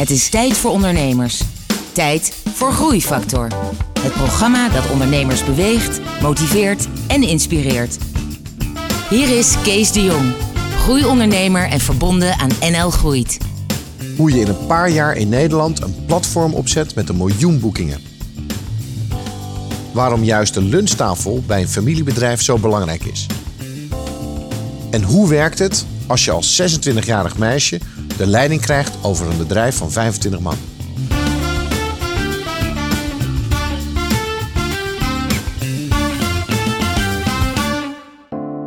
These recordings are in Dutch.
Het is tijd voor ondernemers. Tijd voor Groeifactor. Het programma dat ondernemers beweegt, motiveert en inspireert. Hier is Kees de Jong, groeiondernemer en verbonden aan NL Groeit. Hoe je in een paar jaar in Nederland een platform opzet met een miljoen boekingen. Waarom juist de lunchtafel bij een familiebedrijf zo belangrijk is. En hoe werkt het als je als 26-jarig meisje de leiding krijgt over een bedrijf van 25 man?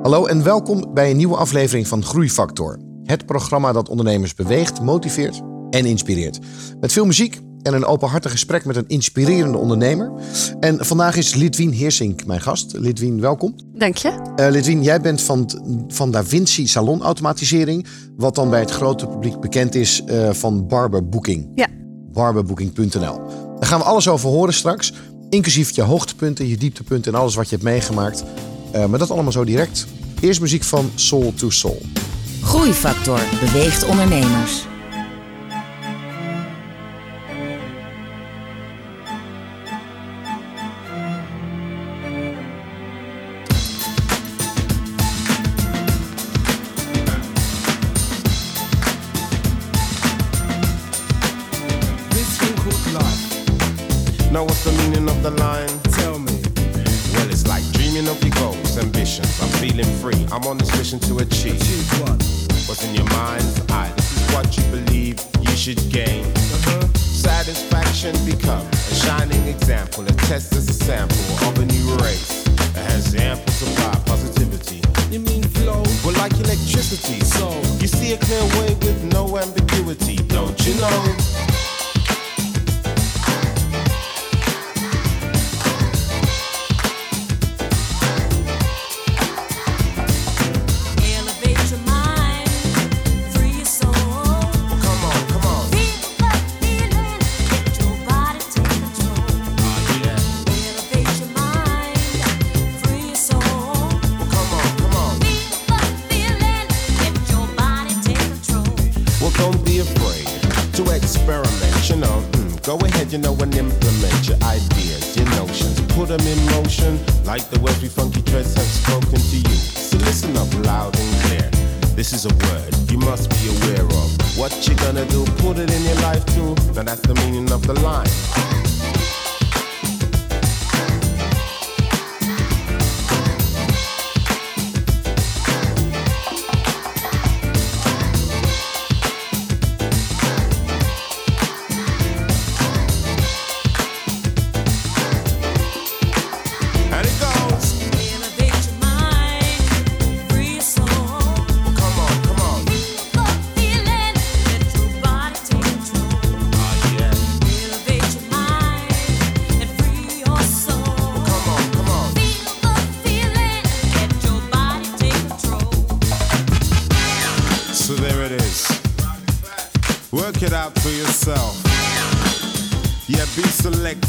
Hallo en welkom bij een nieuwe aflevering van Groeifactor. Het programma dat ondernemers beweegt, motiveert en inspireert. Met veel muziek en een openhartig gesprek met een inspirerende ondernemer. En vandaag is Lidwien Heersink mijn gast. Lidwien, welkom. Dank je. Uh, Lidwien, jij bent van, van Da Vinci salonautomatisering. Wat dan bij het grote publiek bekend is uh, van Barber Booking. Ja. Barberbooking.nl. Daar gaan we alles over horen straks. Inclusief je hoogtepunten, je dieptepunten en alles wat je hebt meegemaakt. Uh, maar dat allemaal zo direct. Eerst muziek van Soul to Soul. Groeifactor beweegt ondernemers. Mm, go ahead, you know, and implement your ideas, your notions. Put them in motion like the words we funky dreads have spoken to you. So listen up loud and clear. This is a word you must be aware of. What you gonna do, put it in your life too. Now that's the meaning of the line.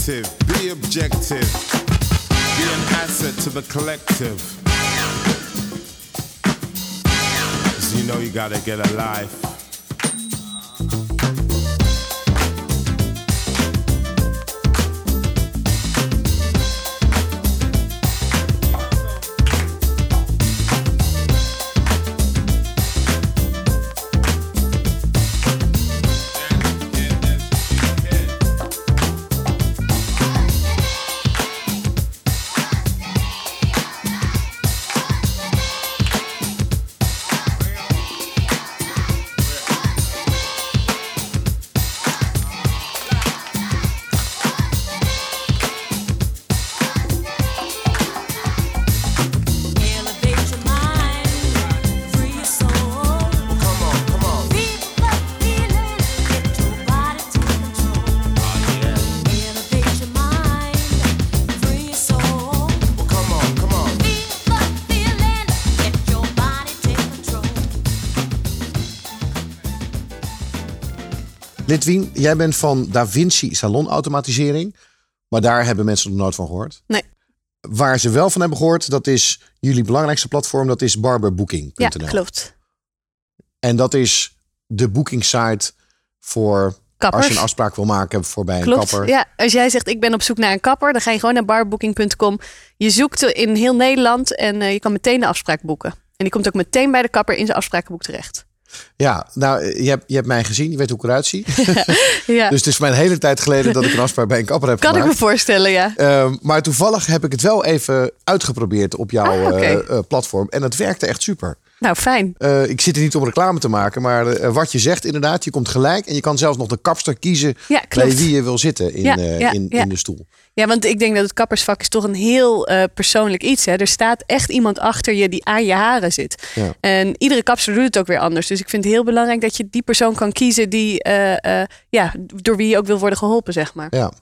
Selective, be objective, be an asset to the collective. So you know you gotta get a life. Jij bent van Da Vinci salonautomatisering. Maar daar hebben mensen nog nooit van gehoord. Nee. Waar ze wel van hebben gehoord, dat is jullie belangrijkste platform. Dat is barberbooking.nl. Ja, klopt. En dat is de booking site voor Als je een afspraak wil maken voor bij een Klopt. kapper. Ja, als jij zegt ik ben op zoek naar een kapper, dan ga je gewoon naar barbooking.com. Je zoekt in heel Nederland en eh, je kan meteen de afspraak boeken. En die komt ook meteen bij de kapper in zijn afsprakenboek terecht. Ja, nou, je hebt, je hebt mij gezien. Je weet hoe ik eruit zie. Ja, Dus het is voor mij een hele tijd geleden dat ik een afspraak bij een kapper heb kan ik me voorstellen, ja. Ehm, maar toevallig heb ik het wel even uitgeprobeerd op jouw Ah, eh, eh, platform. En het werkte echt super. Nou, fijn. Eh, ik zit er niet om reclame te maken, maar wat je zegt inderdaad, je komt gelijk. En je kan zelfs nog de kapster kiezen Ja, bij wie je wil zitten in, Ja, ja, in, in de stoel. Ja, want ik denk dat het kappersvak is toch een heel eh, persoonlijk iets. Hè? Er staat echt iemand achter je die aan je haren zit. Ja. En iedere kapster doet het ook weer anders. Dus ik vind het heel belangrijk dat je die persoon kan kiezen die, eh, eh, ja, door wie je ook wil worden geholpen, zeg maar. Ja.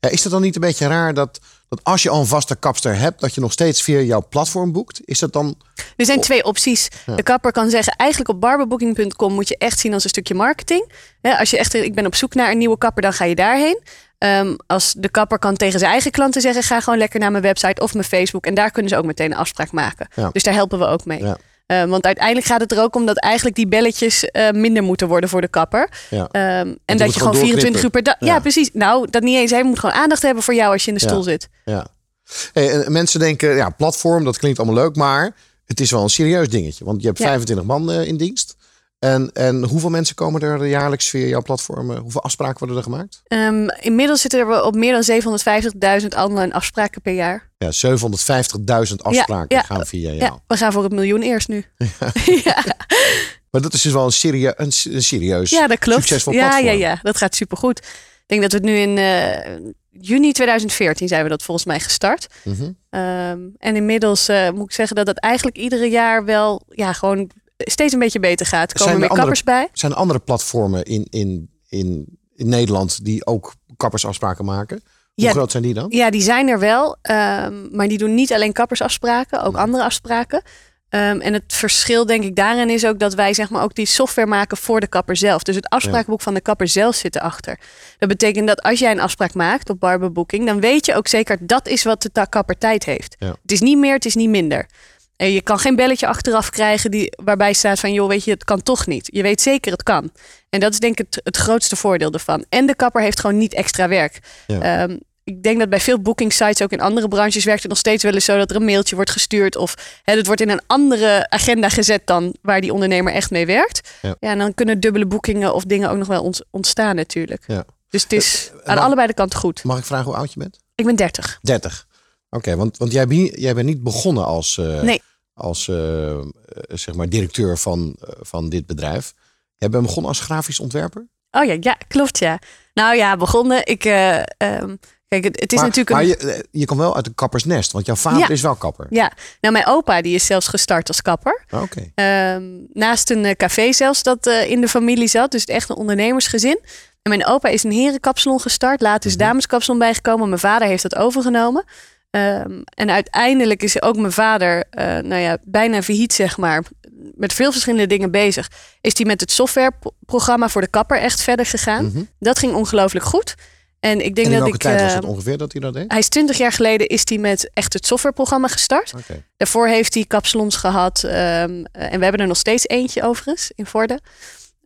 Ja, is het dan niet een beetje raar dat, dat als je al een vaste kapster hebt, dat je nog steeds via jouw platform boekt? Is dat dan. Er zijn twee opties. De kapper kan zeggen, eigenlijk op barbebooking.com moet je echt zien als een stukje marketing. Als je echt, ik ben op zoek naar een nieuwe kapper, dan ga je daarheen. Ehm, als de kapper kan tegen zijn eigen klanten zeggen, ga gewoon lekker naar mijn website of mijn Facebook. En daar kunnen ze ook meteen een afspraak maken. Ja. Dus daar helpen we ook mee. Ja. Eh, want uiteindelijk gaat het er ook om dat eigenlijk die belletjes eh, minder moeten worden voor de kapper. Ja. Ehm, en dat je gewoon gewoon 24 uur per dag. Ja. Ja. precies. Nou, dat niet eens. Hij moet gewoon aandacht hebben voor jou als je in de stoel zit. Ja. Hey, en mensen denken, ja, platform, dat klinkt allemaal leuk, maar het is wel een serieus dingetje. Want je hebt Ja. 25 man eh, in dienst. En, en hoeveel mensen komen er jaarlijks via jouw platform? eh, Hoeveel afspraken worden er gemaakt? Ehm, inmiddels zitten we op meer dan 750.000 online afspraken per jaar. Ja, 750.000 afspraken ja. gaan via jou. Ja, we gaan voor het miljoen eerst nu. Ja, Maar dat is dus wel een, serie, een, een serieus, ja dat klopt. succesvol ja, platform. ja, ja, dat gaat supergoed. Ik denk dat we het nu in eh, juni 2014 zijn we dat volgens mij gestart. Mhm. Ehm, en inmiddels eh, moet ik zeggen dat het eigenlijk iedere jaar wel ja, gewoon steeds een beetje beter gaat. Er komen er meer andere- kappers bij. Zijn er andere platformen in, in, in, in Nederland die ook kappersafspraken maken? Hoe Ja. groot zijn die dan? Ja, die zijn er wel. ehm, maar die doen niet alleen kappersafspraken, ook andere afspraken. Ehm, en het verschil denk ik daarin is ook dat wij zeg maar ook die software maken voor de kapper zelf. Dus het afspraakboek van de kapper zelf zit erachter. Dat betekent dat als jij een afspraak maakt op Barberbooking, dan weet je ook zeker dat is wat de kapper tijd heeft. Ja. Het is niet meer, het is niet minder. En je kan geen belletje achteraf krijgen die, waarbij staat van joh, weet je, het kan toch niet. Je weet zeker het kan. En dat is denk ik het, het grootste voordeel ervan. En de kapper heeft gewoon niet extra werk. Ja. Ehm, ik denk dat bij veel booking sites, ook in andere branches, werkt het nog steeds wel eens zo dat er een mailtje wordt gestuurd. Of hè, het wordt in een andere agenda gezet dan waar die ondernemer echt mee werkt. Ja. Ja, en dan kunnen dubbele boekingen of dingen ook nog wel ont- ontstaan natuurlijk. Ja. Dus het is en aan dan- allebei de kanten goed. Mag ik vragen hoe oud je bent? Ik ben 30. 30. Oké, want, want jij, bent, jij bent niet begonnen als, eh, Nee. als eh, eh, zeg maar directeur van, van dit bedrijf. Jij bent begonnen als grafisch ontwerper. Oh ja, ja, klopt ja. Nou ja, begonnen. Ik, eh, ehm, kijk, het, het is maar natuurlijk maar een... je, je komt wel uit een kappersnest, want jouw vader Ja. is wel kapper. Ja, nou mijn opa die is zelfs gestart als kapper. Ah, Oké. Ehm, naast een café zelfs dat in de familie zat. Dus echt een ondernemersgezin. En mijn opa is een herenkapsalon gestart. Later is dameskapsalon bijgekomen. Mijn vader heeft dat overgenomen. Ehm, en uiteindelijk is ook mijn vader, eh, nou ja, bijna failliet zeg maar. Met veel verschillende dingen bezig. Is hij met het softwareprogramma voor de kapper echt verder gegaan. Mhm. Dat ging ongelooflijk goed. En ik denk En dat ik... tijd was eh, het ongeveer dat hij dat deed? hij is 20 jaar geleden is hij met echt het softwareprogramma gestart. Daarvoor heeft hij kapsalons gehad. ehm, eh, en we hebben er nog steeds eentje overigens in Vorden.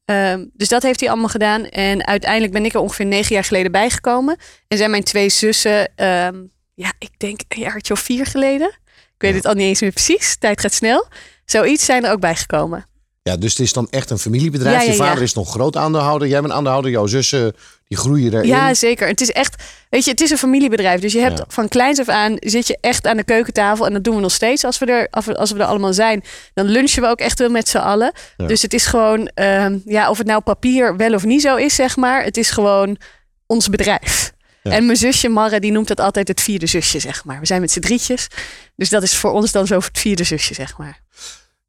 Ehm, dus dat heeft hij allemaal gedaan. En uiteindelijk ben ik er ongeveer negen jaar geleden bijgekomen. En zijn mijn twee zussen, ja, ik denk een jaartje of vier geleden. Ik weet Ja. het al niet eens meer precies. Tijd gaat snel. Zoiets zijn er ook bijgekomen. Ja, dus het is dan echt een familiebedrijf. Ja, ja, je vader is nog groot aandeelhouder. Jij bent aandeelhouder. Jouw zussen, die groeien erin. Ja, zeker. Het is echt, weet je, het is een familiebedrijf. Dus je hebt van kleins af aan zit je echt aan de keukentafel. En dat doen we nog steeds als we er, als we, er allemaal zijn. Dan lunchen we ook echt wel met z'n allen. Dus het is gewoon, ehm, ja, of het nou papier wel of niet zo is, zeg maar. Het is gewoon ons bedrijf. Ja. En mijn zusje Marre, die noemt dat altijd het vierde zusje, zeg maar. We zijn met z'n drietjes. Dus dat is voor ons dan zo het vierde zusje, zeg maar.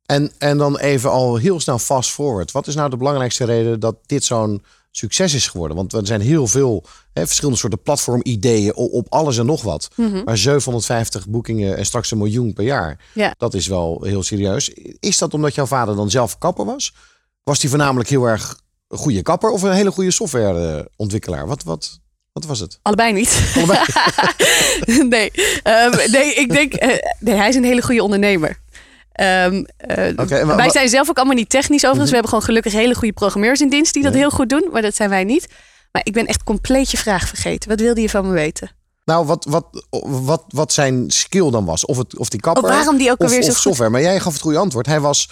En, en dan even al heel snel fast forward. Wat is nou de belangrijkste reden dat dit zo'n succes is geworden? Want er zijn heel veel hè, verschillende soorten platformideeën op, op alles en nog wat. Maar 750 boekingen en straks een miljoen per jaar. Ja. Dat is wel heel serieus. Is dat omdat jouw vader dan zelf kapper was? Was hij voornamelijk heel erg een goede kapper of een hele goede softwareontwikkelaar? Wat, wat, wat was het? Allebei niet. Allebei. nee. Ehm, nee, ik denk, eh, nee, hij is een hele goede ondernemer. Wa- wij zijn zelf ook allemaal niet technisch overigens. We hebben gewoon gelukkig hele goede programmeurs in dienst die dat Ja. heel goed doen, maar dat zijn wij niet. Maar ik ben echt compleet je vraag vergeten. Wat wilde je van me weten? Nou, wat, wat, wat, wat zijn skill dan was. Of, het, of die kapper. Oh, waarom die ook of, alweer zo of goed- software. Maar jij gaf het goede antwoord. Hij was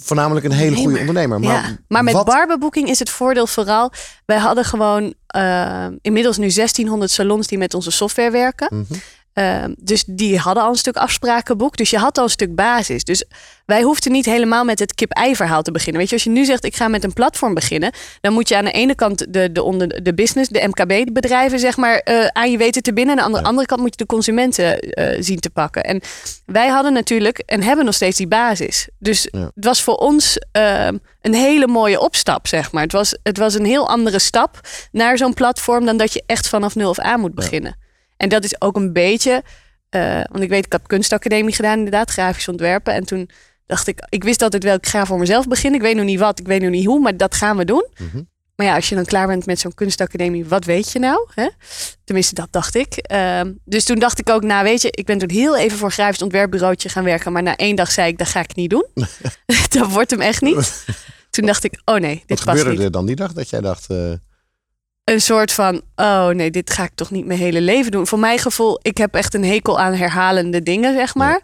voornamelijk een hele goede ondernemer. Maar, ja. maar met wat, barberboeking is het voordeel vooral... wij hadden gewoon eh, inmiddels nu 1600 salons die met onze software werken. Mhm. Eh, dus die hadden al een stuk afsprakenboek. Dus je had al een stuk basis. Dus wij hoefden niet helemaal met het kip-ei verhaal te beginnen. Weet je, als je nu zegt ik ga met een platform beginnen... dan moet je aan de ene kant de, de, onder, de business, de MKB-bedrijven zeg maar... eh, aan je weten te binden. En aan de andere, andere kant moet je de consumenten eh, zien te pakken. En wij hadden natuurlijk en hebben nog steeds die basis. Dus Ja. het was voor ons eh, een hele mooie opstap, zeg maar. Het was, het was een heel andere stap naar zo'n platform... dan dat je echt vanaf nul of aan moet beginnen. En dat is ook een beetje... eh, want ik weet, ik heb kunstacademie gedaan, inderdaad, grafisch ontwerpen. En toen dacht ik, ik wist altijd wel, ik ga voor mezelf beginnen. Ik weet nog niet wat, ik weet nog niet hoe, maar dat gaan we doen. Mhm. Maar ja, als je dan klaar bent met zo'n kunstacademie, wat weet je nou? Hè? Tenminste, dat dacht ik. Ehm, dus toen dacht ik ook, nou weet je, ik ben toen heel even voor een grafisch ontwerpbureautje gaan werken. Maar na één dag zei ik, dat ga ik niet doen. dat wordt hem echt niet. Toen dacht ik, oh nee, Wat dit past gebeurde niet. er dan die dag dat jij dacht... eh, Een soort van, oh nee, dit ga ik toch niet mijn hele leven doen. Voor mijn gevoel, ik heb echt een hekel aan herhalende dingen, zeg maar.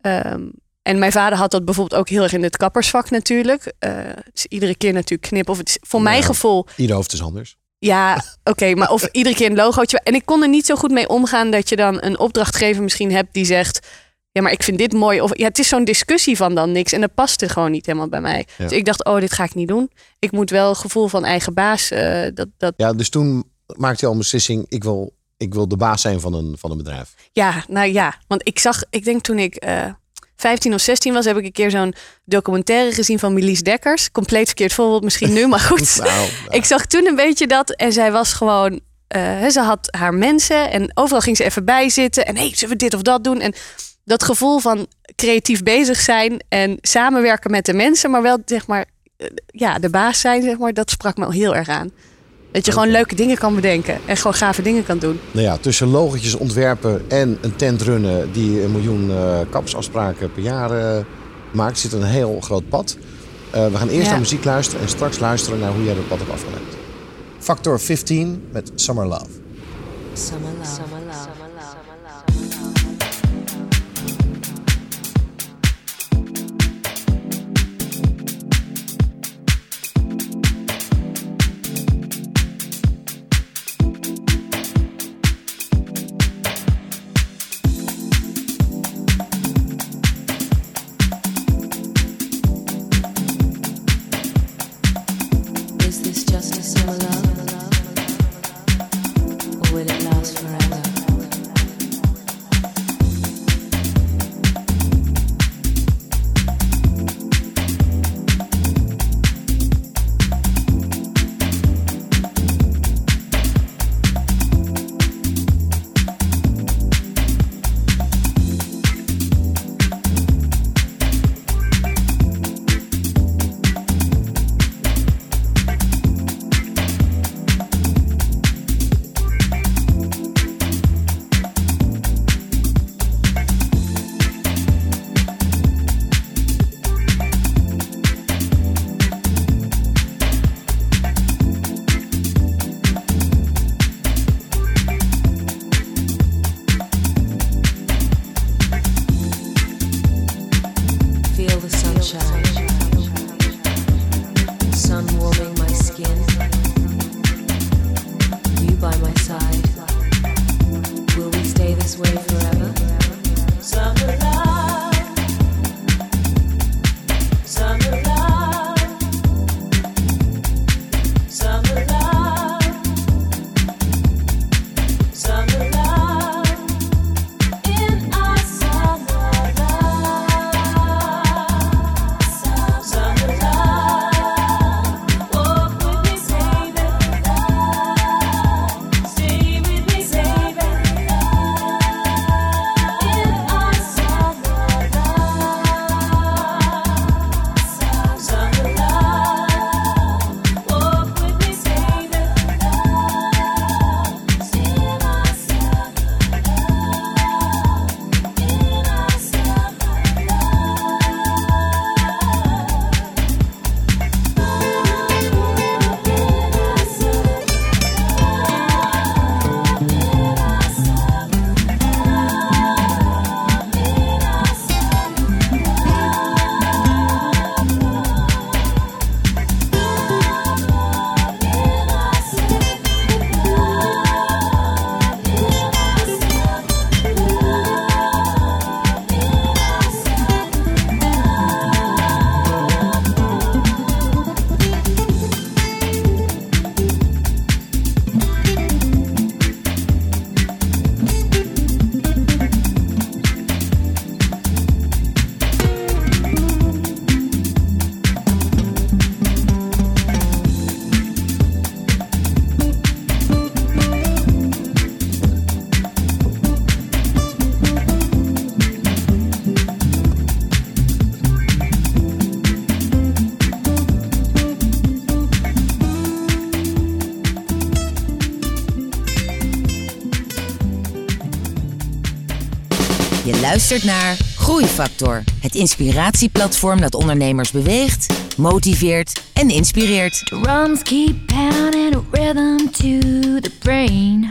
Ehm, en mijn vader had dat bijvoorbeeld ook heel erg in het kappersvak natuurlijk. Eh, dus iedere keer natuurlijk knippen. Of het is, voor mijn gevoel, ieder hoofd is anders. ja, oké, maar of iedere keer een logootje. En ik kon er niet zo goed mee omgaan dat je dan een opdrachtgever misschien hebt die zegt... Ja, maar ik vind dit mooi. Of ja, het is zo'n discussie van dan niks. En dat paste gewoon niet helemaal bij mij. Ja. Dus ik dacht, oh, dit ga ik niet doen. Ik moet wel gevoel van eigen baas. eh, dat, dat, Ja, dus toen maakte je al een beslissing. Ik wil, ik wil de baas zijn van een, van een bedrijf. Ja, nou ja. Want ik zag, ik denk toen ik eh 15 of 16 was, heb ik een keer zo'n documentaire gezien van Milies Dekkers. Compleet verkeerd voorbeeld misschien nu, maar goed. Nou, nou, Ik zag toen een beetje dat en zij was gewoon, eh, ze had haar mensen en overal ging ze even bij zitten en hey, zullen we dit of dat doen? En dat gevoel van creatief bezig zijn en samenwerken met de mensen, maar wel zeg maar, eh, ja, de baas zijn, zeg maar, dat sprak me al heel erg aan. Dat je gewoon leuke dingen kan bedenken en gewoon gave dingen kan doen. nou ja, tussen logotjes ontwerpen en een tent runnen die een miljoen eh, kapsafspraken per jaar eh, maakt, zit een heel groot pad. Eh, we gaan eerst Ja. naar muziek luisteren en straks luisteren naar hoe jij dat pad hebt afgelegd. Factor 15 met Summer Love. Summer love. Summer love. Luistert naar Groeifactor, het inspiratieplatform dat ondernemers beweegt, motiveert en inspireert. Drums keep pounding a rhythm to the brain.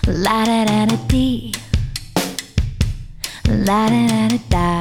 La da da da dee. La da da da da.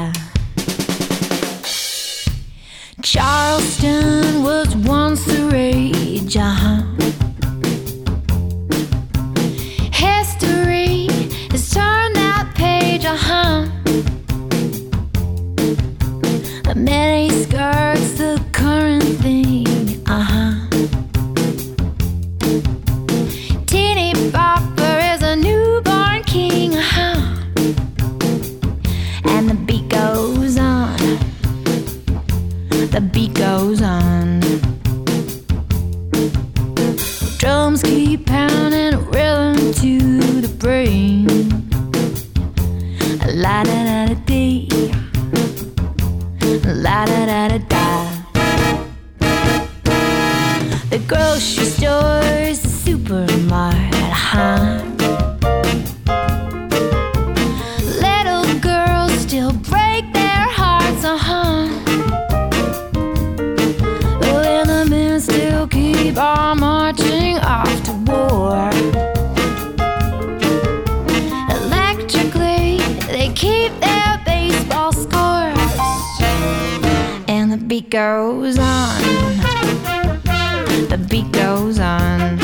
Beat goes on. The beat goes on.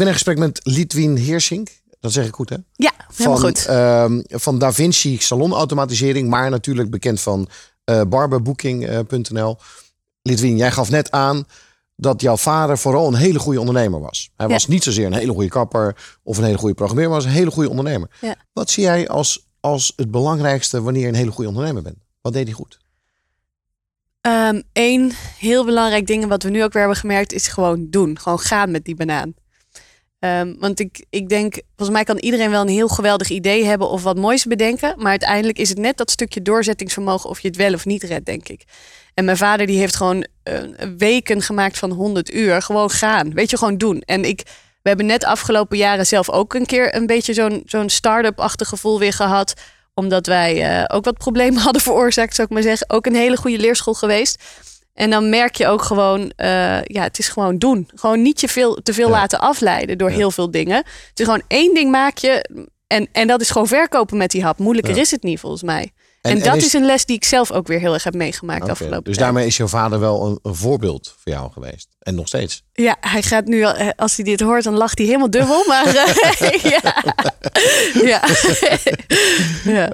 Ben in gesprek met Litwin Heersink. Dat zeg ik goed, hè? Ja, helemaal van, goed. ehm, van Da Vinci salonautomatisering, maar natuurlijk bekend van eh barberbooking.nl. Litwin, jij gaf net aan dat jouw vader vooral een hele goede ondernemer was. Hij Ja. was niet zozeer een hele goede kapper of een hele goede programmeerder, maar was een hele goede ondernemer. Ja. Wat zie jij als, als het belangrijkste wanneer je een hele goede ondernemer bent? Wat deed hij goed? Eén Ehm, heel belangrijk ding wat we nu ook weer hebben gemerkt is gewoon doen. Gewoon gaan met die banaan. Ehm, want ik, ik denk, volgens mij kan iedereen wel een heel geweldig idee hebben of wat moois bedenken. Maar uiteindelijk is het net dat stukje doorzettingsvermogen of je het wel of niet redt, denk ik. En mijn vader die heeft gewoon eh, weken gemaakt van 100 uur. Gewoon gaan. Weet je, gewoon doen. En ik, we hebben net afgelopen jaren zelf ook een keer een beetje zo'n zo'n start-up-achtig gevoel weer gehad. Omdat wij eh, ook wat problemen hadden veroorzaakt, zou ik maar zeggen. Ook een hele goede leerschool geweest. En dan merk je ook gewoon, eh, ja, het is gewoon doen. Gewoon niet je veel, te veel Ja. laten afleiden door heel veel dingen. Het is gewoon één ding maak je. En, en dat is gewoon verkopen met die hap. Moeilijker Ja. is het niet, volgens mij. En- En, en dat is- is... een les die ik zelf ook weer heel erg heb meegemaakt afgelopen Dus tijd. daarmee is jouw vader wel een, een voorbeeld voor jou geweest. En nog steeds. Ja, hij gaat nu, eh, als hij dit hoort, dan lacht hij helemaal dubbel. Maar eh, ja. ja. ja.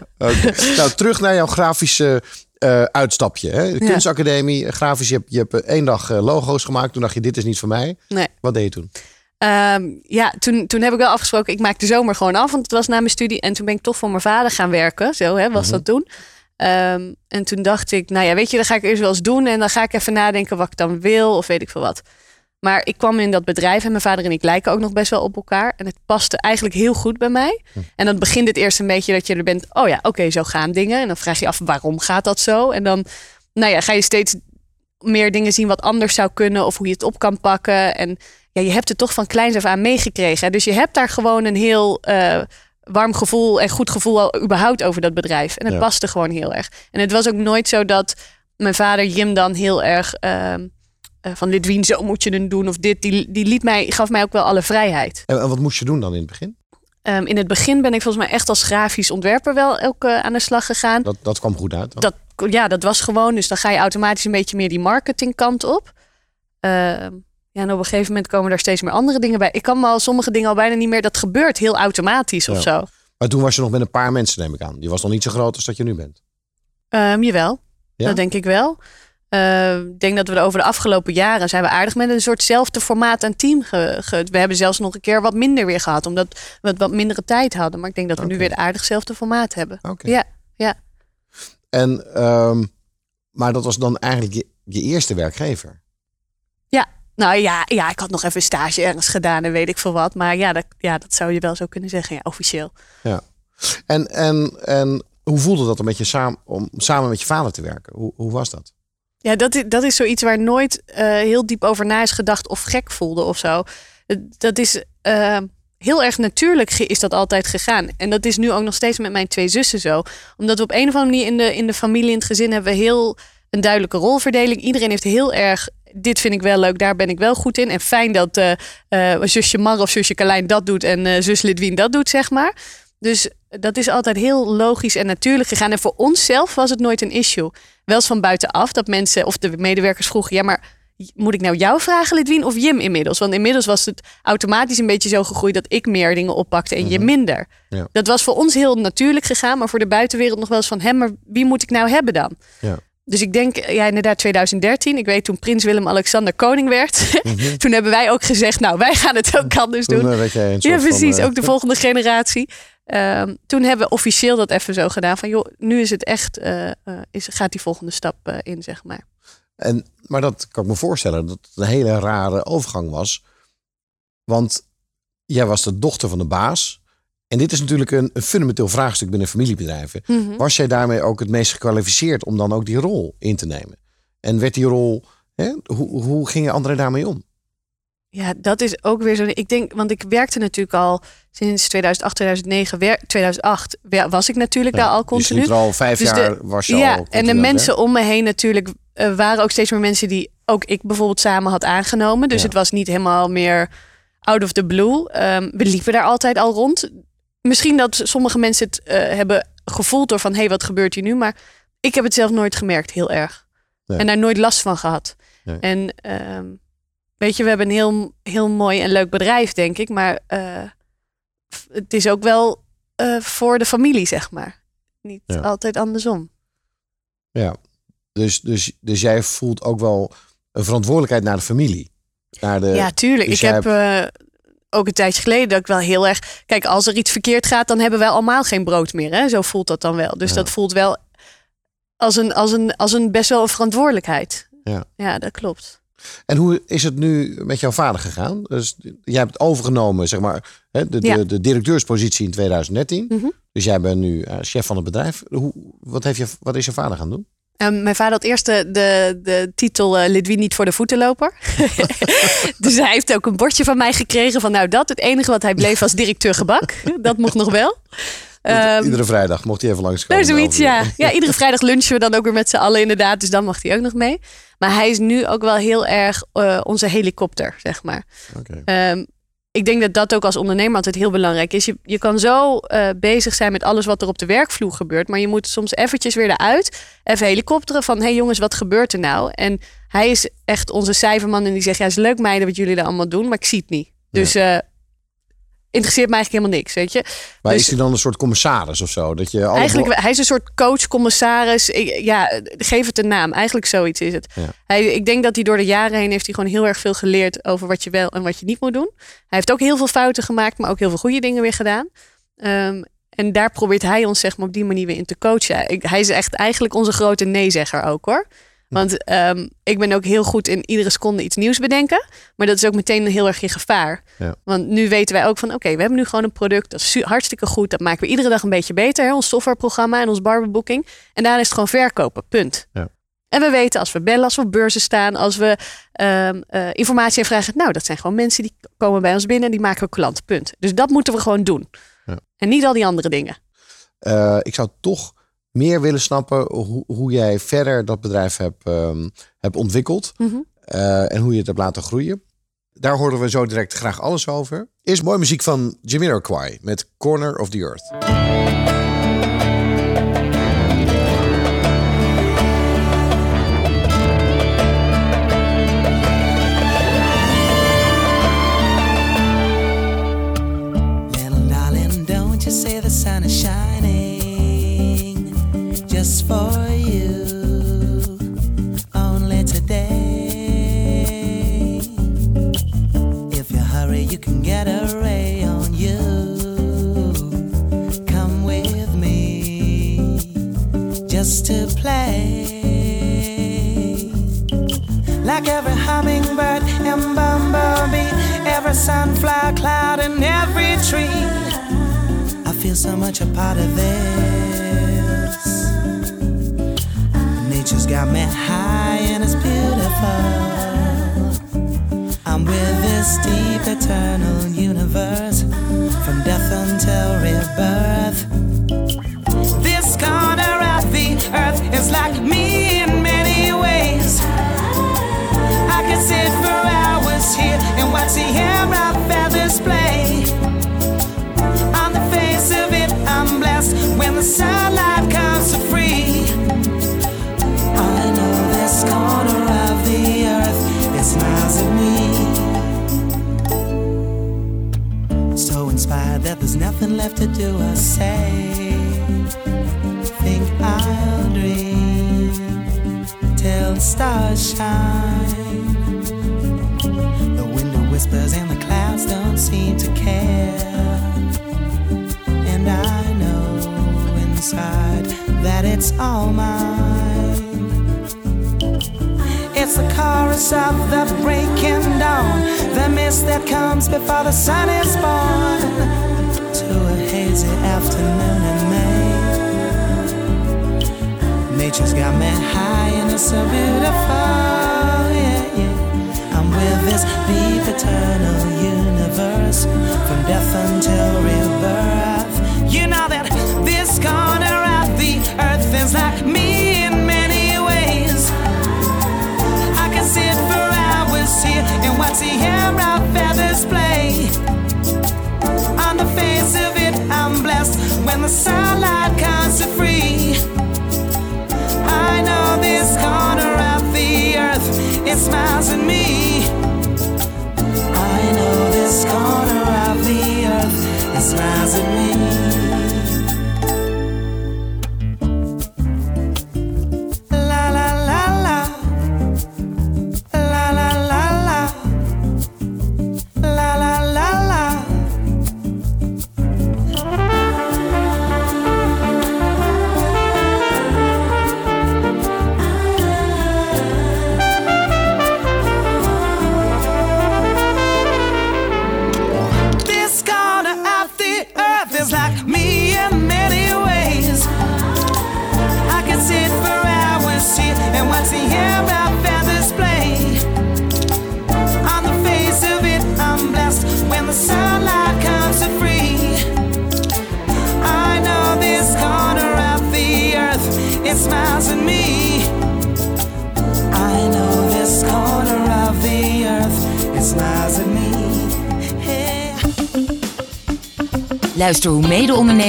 Nou, terug naar jouw grafische eh, uitstapje. Hè? De kunstacademie, eh, grafisch. Je hebt, je hebt eh, één dag logo's gemaakt. Toen dacht je, dit is niet voor mij. Nee. Wat deed je toen? Ehm, ja, toen, toen heb ik wel afgesproken, ik maak de zomer gewoon af, want het was na mijn studie. En toen ben ik toch voor mijn vader gaan werken. Zo hè, was dat toen. Ehm, en toen dacht ik, nou ja, weet je, dan ga ik eerst wel eens doen. En dan ga ik even nadenken wat ik dan wil of weet ik veel wat. Maar ik kwam in dat bedrijf en mijn vader en ik lijken ook nog best wel op elkaar. En het paste eigenlijk heel goed bij mij. En dan begint het eerst een beetje dat je er bent, oh ja, oké, zo gaan dingen. En dan vraag je af, waarom gaat dat zo? En dan, nou ja, ga je steeds meer dingen zien wat anders zou kunnen of hoe je het op kan pakken. En ja, je hebt het toch van kleins af aan meegekregen. Dus je hebt daar gewoon een heel eh, warm gevoel en goed gevoel al überhaupt over dat bedrijf. En het Ja. paste gewoon heel erg. En het was ook nooit zo dat mijn vader Jim dan heel erg ehm, eh, van Lidwien, zo moet je het doen of dit. Die, die liet mij, gaf mij ook wel alle vrijheid. En, en wat moest je doen dan in het begin? Ehm, in het begin ben ik volgens mij echt als grafisch ontwerper wel ook eh, aan de slag gegaan. Dat, dat kwam goed uit. dan? Dat, ja, dat was gewoon. Dus dan ga je automatisch een beetje meer die marketingkant op. Ehm, ja, en op een gegeven moment komen daar steeds meer andere dingen bij. Ik kan me al sommige dingen al bijna niet meer. Dat gebeurt heel automatisch of zo. Maar toen was je nog met een paar mensen, neem ik aan. Die was nog niet zo groot als dat je nu bent. Ehm, jawel, Ja? dat denk ik wel. Ehm, Ik denk dat we er over de afgelopen jaren zijn we aardig met een soortzelfde formaat en team. Ge, ge- we hebben zelfs nog een keer wat minder weer gehad, omdat we wat mindere tijd hadden. Maar ik denk dat we nu weer het aardigzelfde formaat hebben. Ja, ja. En, ehm, maar dat was dan eigenlijk je, je eerste werkgever. Nou ja, ja, ik had nog even stage ergens gedaan en weet ik veel wat. Maar ja, dat, ja, dat zou je wel zo kunnen zeggen, ja, officieel. En, en, en hoe voelde dat om, met je samen, om samen met je vader te werken? Hoe, hoe was dat? Ja, dat is, dat is zoiets waar nooit eh, heel diep over na is gedacht of gek voelde of zo. Dat is eh, heel erg natuurlijk is dat altijd gegaan. En dat is nu ook nog steeds met mijn twee zussen zo. Omdat we op een of andere manier in de, in de familie, in het gezin hebben we heel een duidelijke rolverdeling. Iedereen heeft heel erg, dit vind ik wel leuk, daar ben ik wel goed in. En fijn dat eh zusje Mar of zusje Carlijn dat doet en eh, zus Lidwien dat doet, zeg maar. Dus dat is altijd heel logisch en natuurlijk gegaan. En voor onszelf was het nooit een issue. Wel eens van buitenaf dat mensen of de medewerkers vroegen: ja, maar moet ik nou jou vragen, Lidwien, of Jim inmiddels? Want inmiddels was het automatisch een beetje zo gegroeid dat ik meer dingen oppakte en Jim minder. Ja. Dat was voor ons heel natuurlijk gegaan, maar voor de buitenwereld nog wel eens van: hè, maar wie moet ik nou hebben dan? Ja. Dus ik denk, ja, inderdaad, 2013. Ik weet toen prins Willem-Alexander koning werd. toen hebben wij ook gezegd, nou, wij gaan het ook anders doen. Eh, Ja, precies. van... eh, ook de volgende generatie. Ehm, toen hebben we officieel dat even zo gedaan. Van joh, nu is het echt, eh, eh, is, gaat die volgende stap eh, in, zeg maar. En, maar dat kan ik me voorstellen dat het een hele rare overgang was. Want jij was de dochter van de baas. En dit is natuurlijk een, een fundamenteel vraagstuk binnen familiebedrijven. Mhm. Was jij daarmee ook het meest gekwalificeerd om dan ook die rol in te nemen? En werd die rol, hè, hoe, hoe gingen anderen daarmee om? Ja, dat is ook weer zo. Ik denk, want ik werkte natuurlijk al sinds 2008, 2009, wer- 2008 wer- was ik natuurlijk daar al Je continu. er al vijf Dus de- jaar, was je ja, al en de mensen om me heen natuurlijk eh, waren ook steeds meer mensen die ook ik bijvoorbeeld samen had aangenomen. Dus Ja. het was niet helemaal meer out of the blue. Ehm, we liepen daar altijd al rond. Misschien dat sommige mensen het eh, hebben gevoeld door van hé, hey, wat gebeurt hier nu? Maar ik heb het zelf nooit gemerkt, heel erg. Nee. En daar nooit last van gehad. Nee. En ehm, weet je, we hebben een heel, heel mooi en leuk bedrijf, denk ik. Maar eh, het is ook wel eh, voor de familie, zeg maar. Niet Ja. altijd andersom. Ja, dus, dus, dus jij voelt ook wel een verantwoordelijkheid naar de familie. Naar de, Ja, tuurlijk. dus ik heb eh, ook een tijdje geleden dat ik wel heel erg... Kijk, als er iets verkeerd gaat, dan hebben wij allemaal geen brood meer. Hè? Zo voelt dat dan wel. Dus Ja. dat voelt wel als een, als, een, als een best wel een verantwoordelijkheid. Ja. ja, dat klopt. En hoe is het nu met jouw vader gegaan? Dus jij hebt overgenomen, zeg maar, de, de, Ja. de directeurspositie in 2013. Mhm. Dus jij bent nu eh, chef van het bedrijf. Hoe, wat, heeft je, wat is je vader gaan doen? Ehm, mijn vader had eerst de, de, de titel Lidwien niet voor de voetenloper. dus hij heeft ook een bordje van mij gekregen van nou dat. Het enige wat hij bleef was directeur gebak. dat mocht nog wel. Ehm, Iedere vrijdag mocht hij even langskomen. nou, zoiets, ja. ja. Iedere vrijdag lunchen we dan ook weer met z'n allen inderdaad. Dus dan mag hij ook nog mee. Maar hij is nu ook wel heel erg eh, onze helikopter, zeg maar. Oké. Ehm, ik denk dat dat ook als ondernemer altijd heel belangrijk is. Je, je kan zo eh, bezig zijn met alles wat er op de werkvloer gebeurt. Maar je moet soms eventjes weer eruit. Even helikopteren van... hé hey jongens, wat gebeurt er nou? En hij is echt onze cijferman. En die zegt... ja, het is leuk meiden wat jullie er allemaal doen. Maar ik zie het niet. Dus eh, interesseert me eigenlijk helemaal niks, weet je. Maar Dus- is hij dan een soort commissaris of zo? Dat je Eigenlijk, hij is een soort coach, commissaris. Ik- Ja, geef het een naam. Eigenlijk zoiets is het. Ja. Hij, ik denk dat hij door de jaren heen heeft hij gewoon heel erg veel geleerd over wat je wel en wat je niet moet doen. Hij heeft ook heel veel fouten gemaakt, maar ook heel veel goede dingen weer gedaan. Ehm, en daar probeert hij ons zeg maar op die manier weer in te coachen. Ik, hij is echt eigenlijk onze grote nee-zegger ook hoor. Want ehm, ik ben ook heel goed in iedere seconde iets nieuws bedenken. Maar dat is ook meteen heel erg in gevaar. Ja. Want nu weten wij ook van, oké, we hebben nu gewoon een product. Dat is hartstikke goed. Dat maken we iedere dag een beetje beter. Hè? Ons softwareprogramma en ons barberbooking. En daarna is het gewoon verkopen. Punt. Ja. En we weten als we bellen, als we op beurzen staan, als we ehm, eh, informatie vragen. Nou, dat zijn gewoon mensen die komen bij ons binnen en die maken we klant. Punt. Dus dat moeten we gewoon doen. Ja. En niet al die andere dingen. Eh, ik zou toch meer willen snappen hoe, hoe jij verder dat bedrijf hebt, ehm, hebt ontwikkeld. Mhm. eh, en hoe je het hebt laten groeien. Daar horen we zo direct graag alles over. Eerst mooie muziek van Jamiroquai met Corner of the Earth.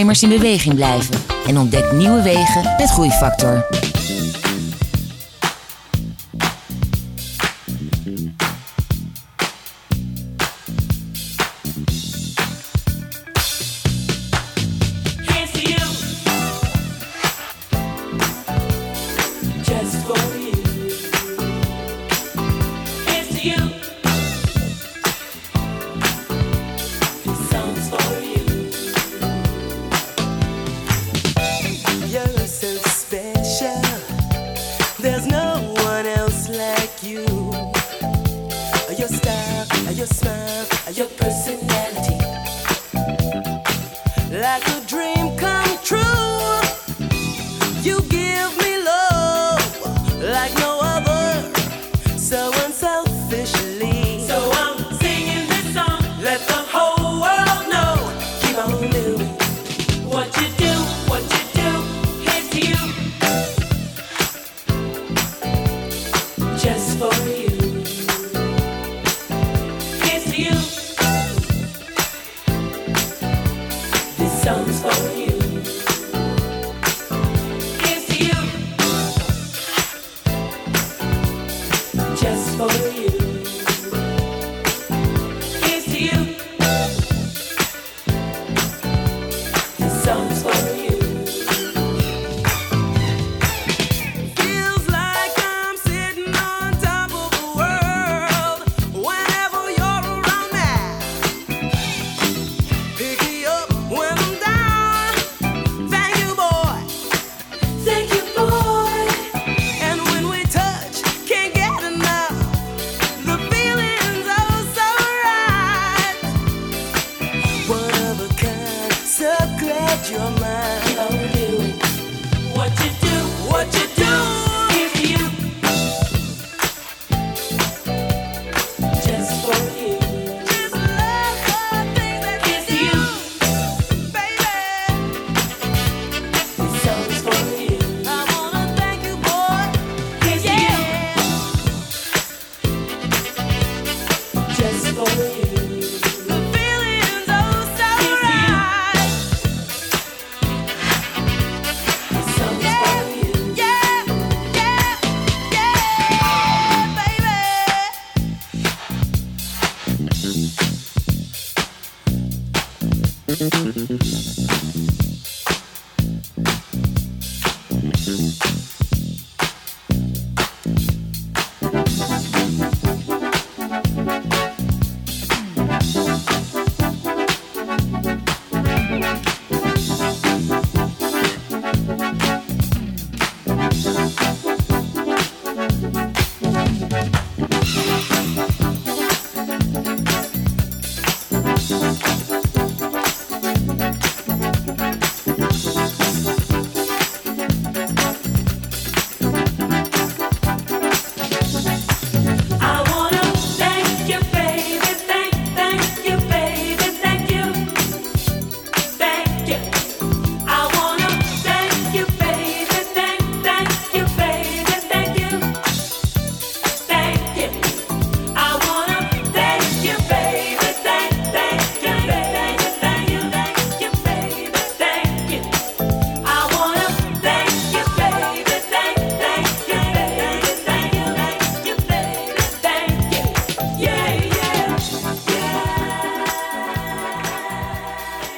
ondernemers in beweging blijven en ontdek nieuwe wegen met Groeifactor. for you.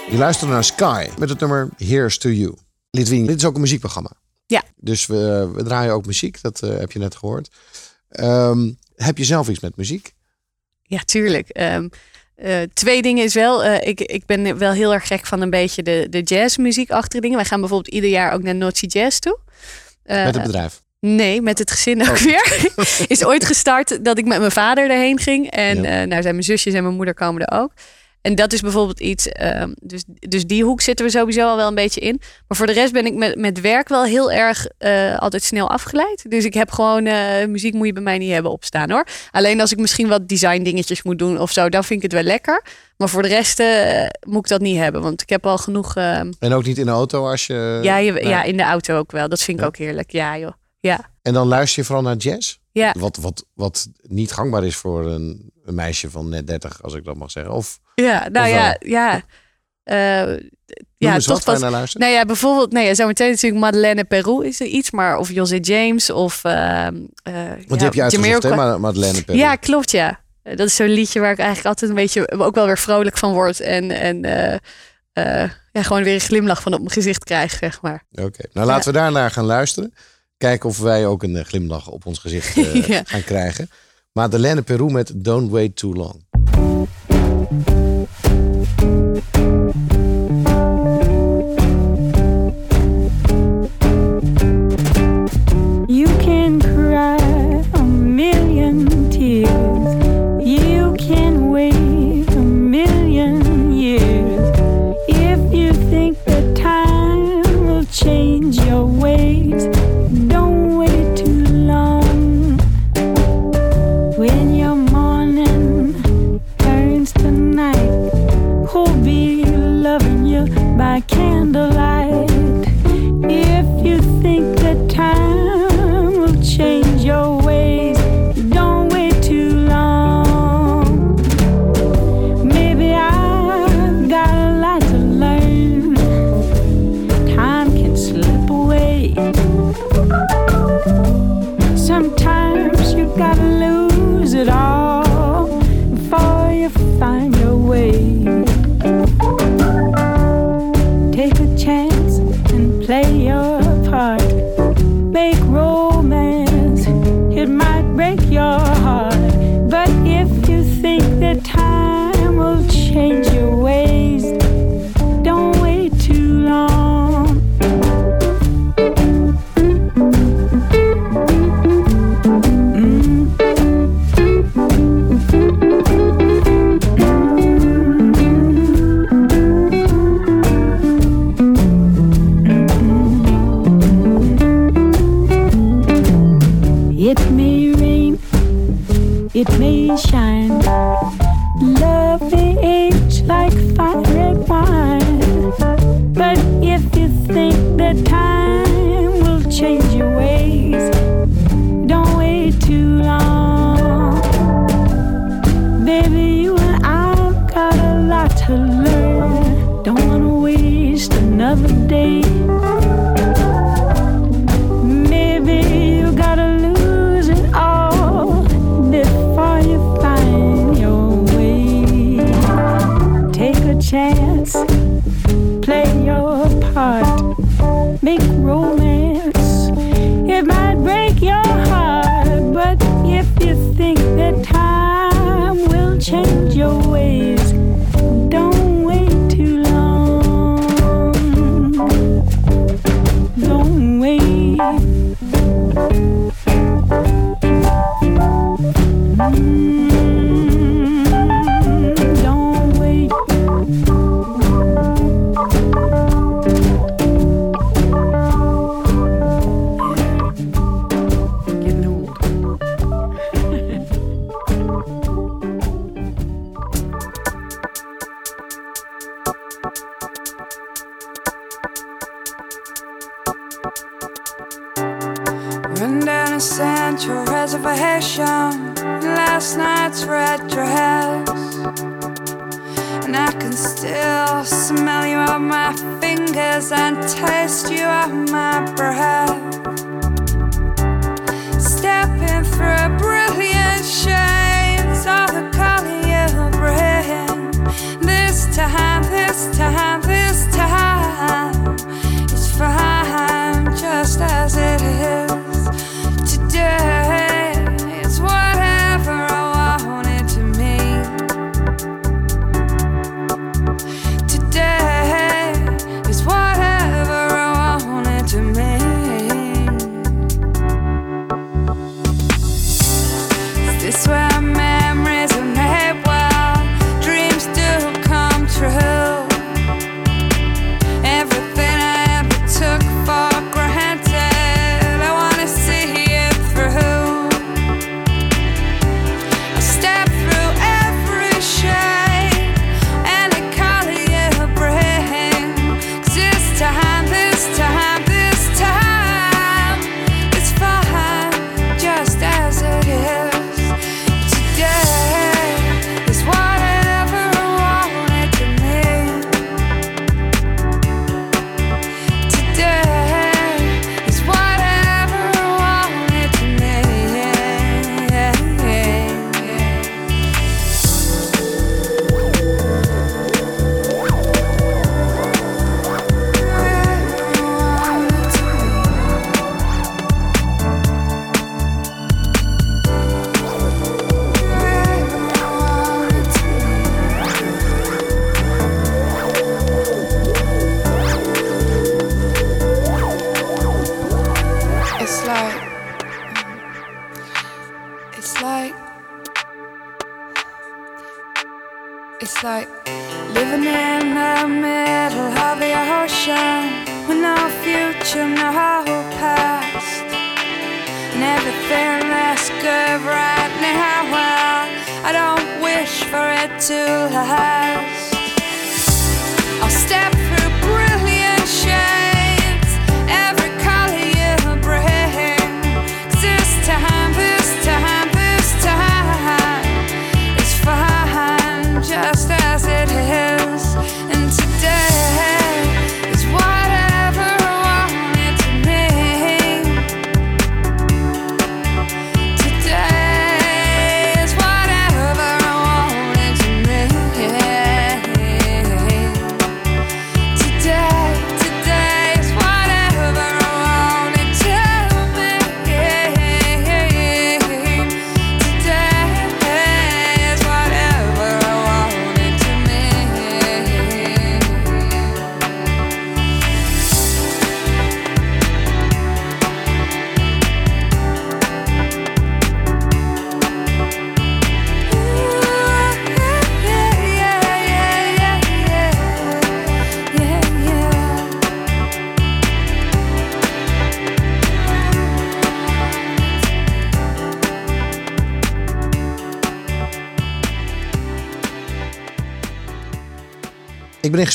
Je luistert naar Sky met het nummer Here's to You. Litwin, dit is ook een muziekprogramma. Ja. Dus we, we draaien ook muziek, dat eh, heb je net gehoord. Ehm, heb je zelf iets met muziek? Ja, tuurlijk. Ehm, eh, twee dingen is wel, eh, ik, ik ben wel heel erg gek van een beetje de, de jazzmuziek achter dingen. Wij gaan bijvoorbeeld ieder jaar ook naar Nochi Jazz toe. met het bedrijf? Nee, met het gezin ook oh. weer. is ooit gestart dat ik met mijn vader erheen ging. En ja. nou zijn mijn zusjes en mijn moeder komen er ook. En dat is bijvoorbeeld iets. ehm, dus, dus die hoek zitten we sowieso al wel een beetje in. Maar voor de rest ben ik met, met werk wel heel erg eh, altijd snel afgeleid. Dus ik heb gewoon eh, muziek moet je bij mij niet hebben opstaan hoor. Alleen als ik misschien wat design dingetjes moet doen of zo, dan vind ik het wel lekker. Maar voor de rest eh, moet ik dat niet hebben. Want ik heb al genoeg. ehm, En ook niet in de auto als je... ja, je, ja, in de auto ook wel. Dat vind ik Ja. ook heerlijk. Ja, joh. Ja. En dan luister je vooral naar jazz? Ja. Wat, wat, wat niet gangbaar is voor een, een meisje van net 30, als ik dat mag zeggen. Of Ja, nou Of ja, wel? ja. Noem ja, toch wat naar luistert. Nou ja, bijvoorbeeld, nee, ja, zometeen natuurlijk Madeleine Peru is er iets, maar of José James of. eh, Want ja, die heb je hè, Madeleine Perry. Ja, klopt, ja. Dat is zo'n liedje waar ik eigenlijk altijd een beetje ook wel weer vrolijk van word en, en ja, gewoon weer een glimlach van op mijn gezicht krijg, zeg maar. Oké, nou laten we daarnaar gaan luisteren. Kijken of wij ook een eh, glimlach op ons gezicht eh, Ja. gaan krijgen. Madeleine Peru met Don't Wait Too Long. wonderland.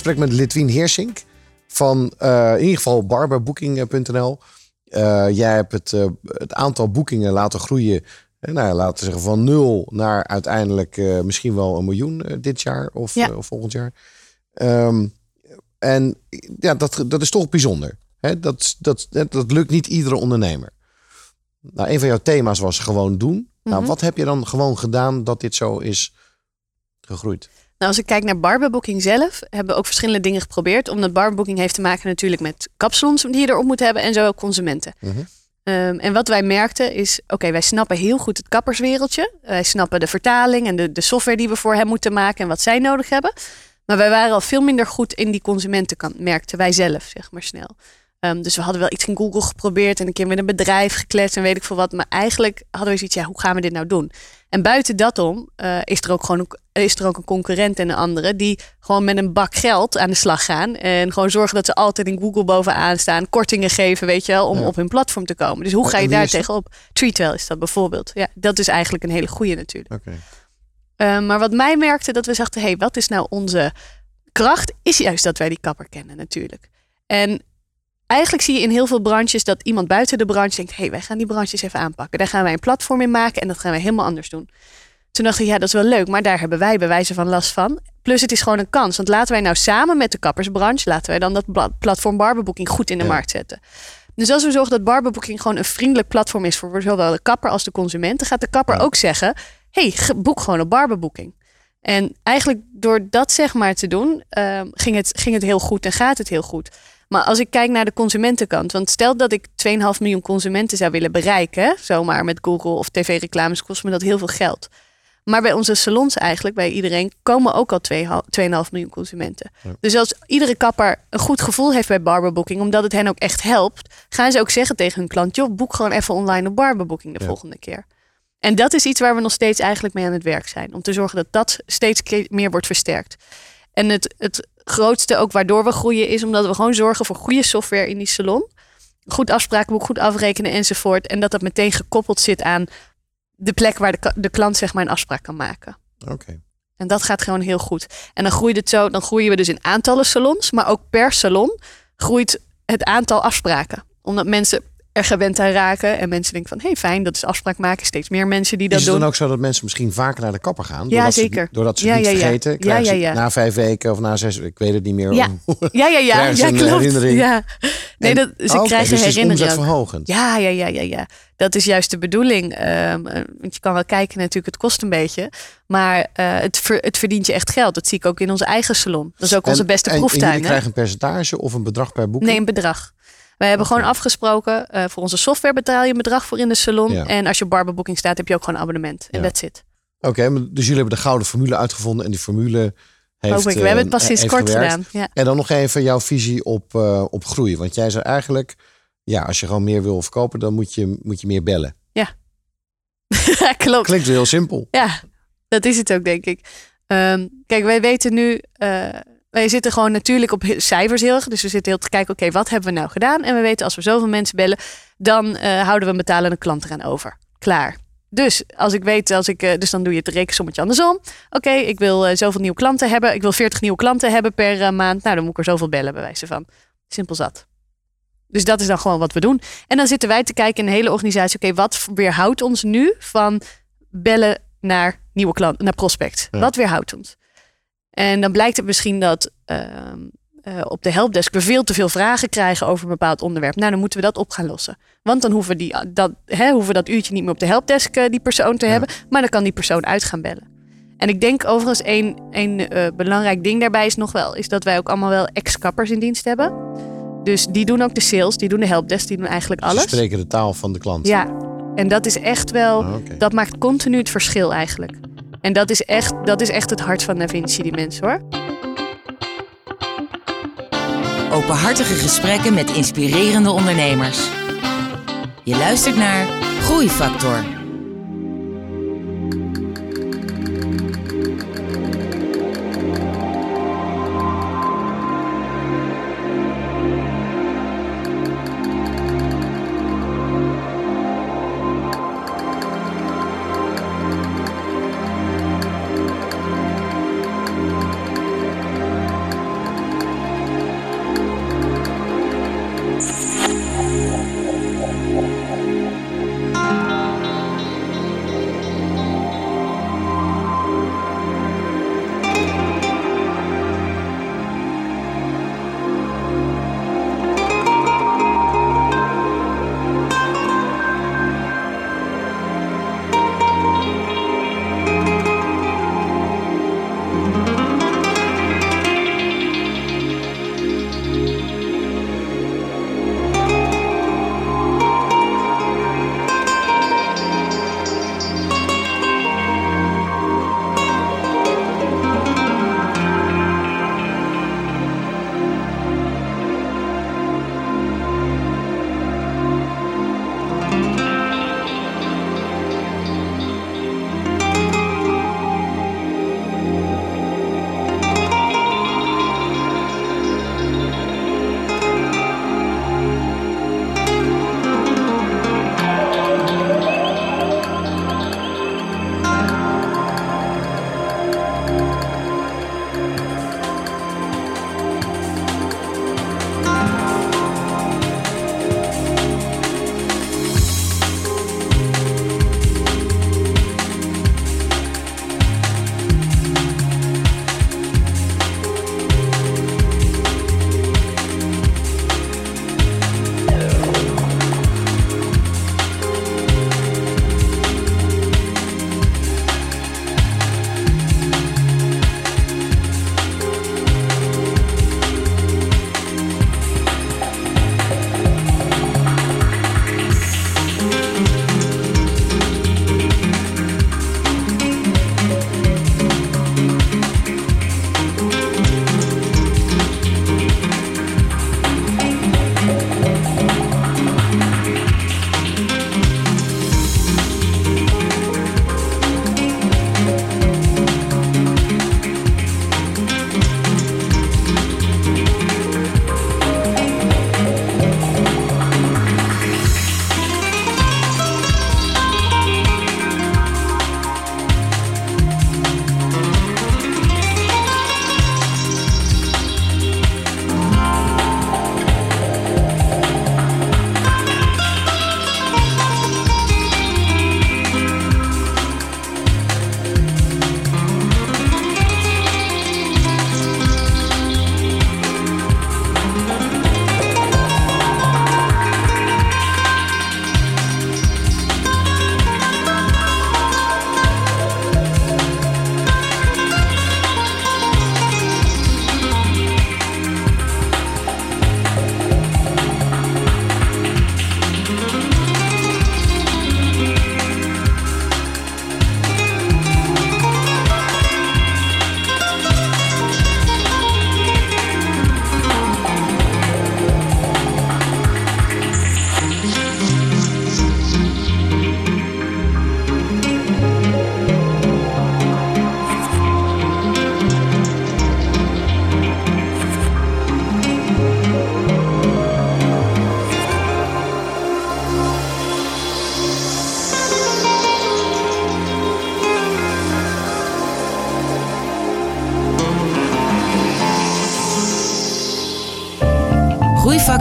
Gesprek met Litwien Heersink van eh, in ieder geval barberbooking.nl. Eh, jij hebt het, eh, het aantal boekingen laten groeien. nou, ja, laten we zeggen van nul naar uiteindelijk misschien wel een miljoen dit jaar of, Ja. of volgend jaar. Ehm, en ja, dat, dat is toch bijzonder. Hè? Dat, dat, dat, dat lukt niet iedere ondernemer. Nou, een van jouw thema's was gewoon doen. Nou, Mhm. wat heb je dan gewoon gedaan dat dit zo is gegroeid? Nou, als ik kijk naar barberbooking zelf, hebben we ook verschillende dingen geprobeerd. Omdat barberbooking heeft te maken natuurlijk met kapsalons die je erop moet hebben en zo ook consumenten. Mhm. Ehm, en wat wij merkten is, oké, wij snappen heel goed het kapperswereldje. Wij snappen de vertaling en de, de software die we voor hen moeten maken en wat zij nodig hebben. Maar wij waren al veel minder goed in die consumentenkant, merkten wij zelf, zeg maar snel. Ehm, dus we hadden wel iets in Google geprobeerd en een keer met een bedrijf gekletst en weet ik veel wat. Maar eigenlijk hadden we zoiets, ja, hoe gaan we dit nou doen? En buiten dat om eh, is, er ook gewoon een, is er ook een concurrent en een andere die gewoon met een bak geld aan de slag gaan. En gewoon zorgen dat ze altijd in Google bovenaan staan. Kortingen geven, weet je wel, om Ja. op hun platform te komen. Dus hoe ga je daar tegenop? Treatwell is dat bijvoorbeeld. Ja, dat is eigenlijk een hele goede natuurlijk. Oké. Uh, maar wat mij merkte dat we zagen, hé, hey, wat is nou onze kracht? Is juist dat wij die kapper kennen natuurlijk. En eigenlijk zie je in heel veel branches dat iemand buiten de branche denkt, hé, hey, wij gaan die branches even aanpakken. Daar gaan wij een platform in maken en dat gaan wij helemaal anders doen. Toen dacht ik, ja, dat is wel leuk, maar daar hebben wij bij wijze van last van. Plus het is gewoon een kans, want laten wij nou samen met de kappersbranche, laten wij dan dat platform Barberbooking goed in de Ja. markt zetten. Dus als we zorgen dat Barberbooking gewoon een vriendelijk platform is voor zowel de kapper als de consument, dan gaat de kapper Ja. ook zeggen, hey, ge- boek gewoon op Barberbooking. En eigenlijk door dat zeg maar te doen, ehm, ging, het, ging het heel goed en gaat het heel goed. Maar als ik kijk naar de consumentenkant, want stel dat ik 2,5 miljoen consumenten zou willen bereiken, zomaar met Google of tv-reclames, kost me dat heel veel geld. Maar bij onze salons eigenlijk, bij iedereen, komen ook al 2,5 miljoen consumenten. Dus als iedere kapper een goed gevoel heeft bij Barberbooking, omdat het hen ook echt helpt, gaan ze ook zeggen tegen hun klant, joh, boek gewoon even online op Barberbooking de Ja. volgende keer. En dat is iets waar we nog steeds eigenlijk mee aan het werk zijn. Om te zorgen dat dat steeds meer wordt versterkt. En het, het grootste ook waardoor we groeien is omdat we gewoon zorgen voor goede software in die salon. Goed afsprakenboek, goed afrekenen enzovoort. En dat dat meteen gekoppeld zit aan de plek waar de, de klant zeg maar een afspraak kan maken. Oké. En dat gaat gewoon heel goed. En dan groeit het zo, dan groeien we dus in aantallen salons, maar ook per salon groeit het aantal afspraken. Omdat mensen er gewend aan raken en mensen denken van, hé hey, fijn, dat is afspraak maken. Steeds meer mensen die dat Is het doen. dan ook zo dat mensen misschien vaker naar de kapper gaan? Ja, doordat Ze, zeker. doordat ze Ja, het niet ja, ja. vergeten. Ja, Krijgen ja, ze ja. Na vijf weken of na zes ik weet het niet meer. Ja. Om- Ja, ja, ja, ze ja klopt. herinnering? Ja. Nee, En- dat, ze krijgen dus het is herinnering. ook. omzetverhogend. Ja, ja, ja, ja, ja. Dat is juist de bedoeling. Ehm, eh, want je kan wel kijken natuurlijk, het kost een beetje. Maar eh, het, ver- het verdient je echt geld. Dat zie ik ook in onze eigen salon. Dat is ook onze En- beste en, En proeftuin. jullie krijgen een percentage of een bedrag per boeking? Nee, een bedrag. Wij hebben gewoon afgesproken, eh, voor onze software betaal je een bedrag voor in de salon. Ja. En als je op barberbooking staat, heb je ook gewoon een abonnement. En Ja. that's it. Oké, dus jullie hebben de gouden formule uitgevonden en die formule heeft ik. We eh, hebben het pas sinds kort gewerkt. gedaan. Ja. En dan nog even jouw visie op, eh, op groei. Want jij zei eigenlijk, ja, als je gewoon meer wil verkopen, dan moet je, moet je meer bellen. Klopt. Klinkt heel simpel. Ja, dat is het ook, denk ik. Ehm, kijk, wij weten nu, eh, wij zitten gewoon natuurlijk op cijfers heel erg. Dus we zitten heel te kijken, oké, wat hebben we nou gedaan? En we weten, als we zoveel mensen bellen, dan eh, houden we een betalende klant eraan over. Klaar. Dus als ik weet, als ik, eh, dus dan doe je het rekensommetje andersom. Oké, ik wil eh, zoveel nieuwe klanten hebben. Ik wil 40 nieuwe klanten hebben per maand. Nou, dan moet ik er zoveel bellen, bij wijze van. Simpel zat. Dus dat is dan gewoon wat we doen. En dan zitten wij te kijken in de hele organisatie. Oké, wat weerhoudt ons nu van bellen naar nieuwe klanten, naar prospect? Ja. Wat weerhoudt ons? En dan blijkt het misschien dat ehm, eh, op de helpdesk we veel te veel vragen krijgen over een bepaald onderwerp. Nou, dan moeten we dat op gaan lossen. Want dan hoeven we, die, dat, hè, hoeven we dat uurtje niet meer op de helpdesk eh, die persoon te hebben. Maar dan kan die persoon uit gaan bellen. En ik denk overigens één, één eh, belangrijk ding daarbij is nog wel... is dat wij ook allemaal wel ex-kappers in dienst hebben. Dus die doen ook de sales, die doen de helpdesk, die doen eigenlijk Ze alles. spreken de taal van de klant. Ja, en dat is echt wel... Ah. Dat maakt continu het verschil eigenlijk. En dat is echt, dat is echt het hart van Da Vinci, die mensen hoor. Openhartige gesprekken met inspirerende ondernemers. Je luistert naar Groeifactor.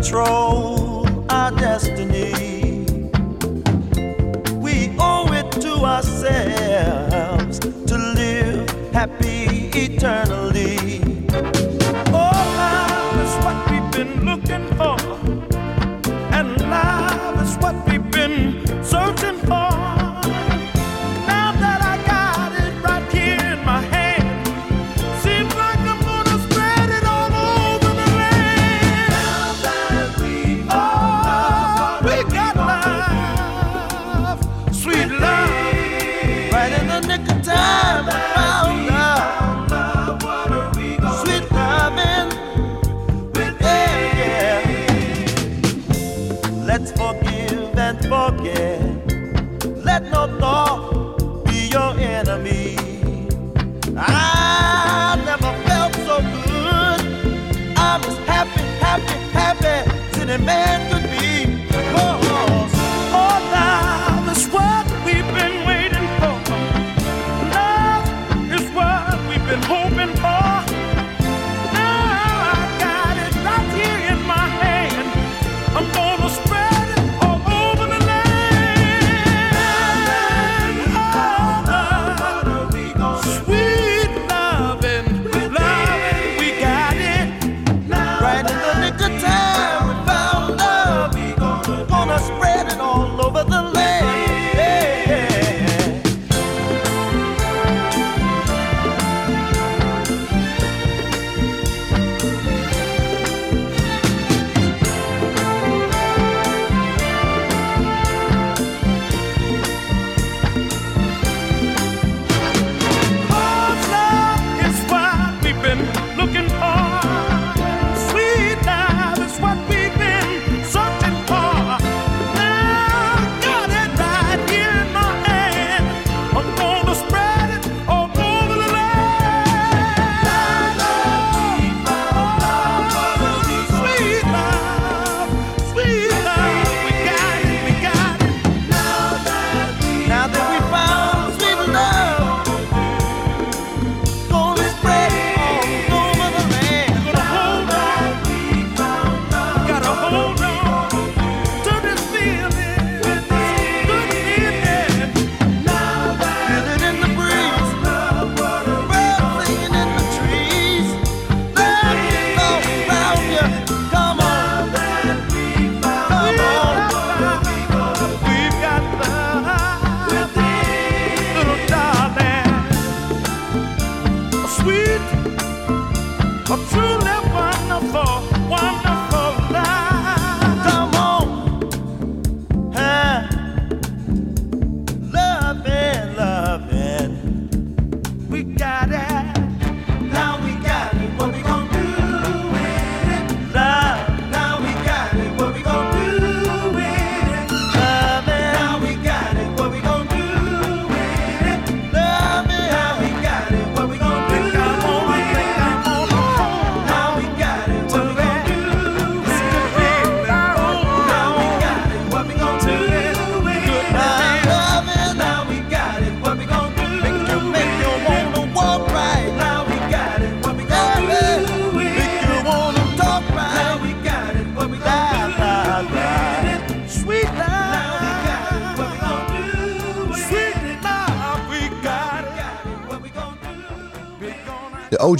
control our destiny. We owe it to ourselves to live happy eternally.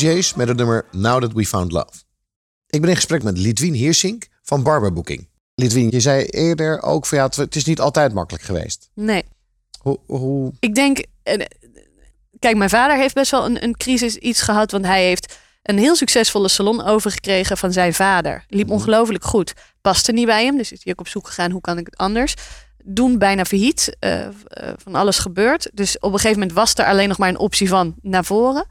Jays met het nummer Now That We Found Love. Ik ben in gesprek met Litwin Hiersink van Barber Booking. Litwin, je zei eerder ook van ja, het is niet altijd makkelijk geweest. Nee. Hoe, hoe... Ik denk, eh, kijk, mijn vader heeft best wel een, een crisis iets gehad, want hij heeft een heel succesvolle salon overgekregen van zijn vader. Liep mhm. ongelooflijk goed. Paste niet bij hem, dus is hij ook op zoek gegaan hoe kan ik het anders. Doen bijna failliet, eh, eh, van alles gebeurt. Dus op een gegeven moment was er alleen nog maar een optie van naar voren.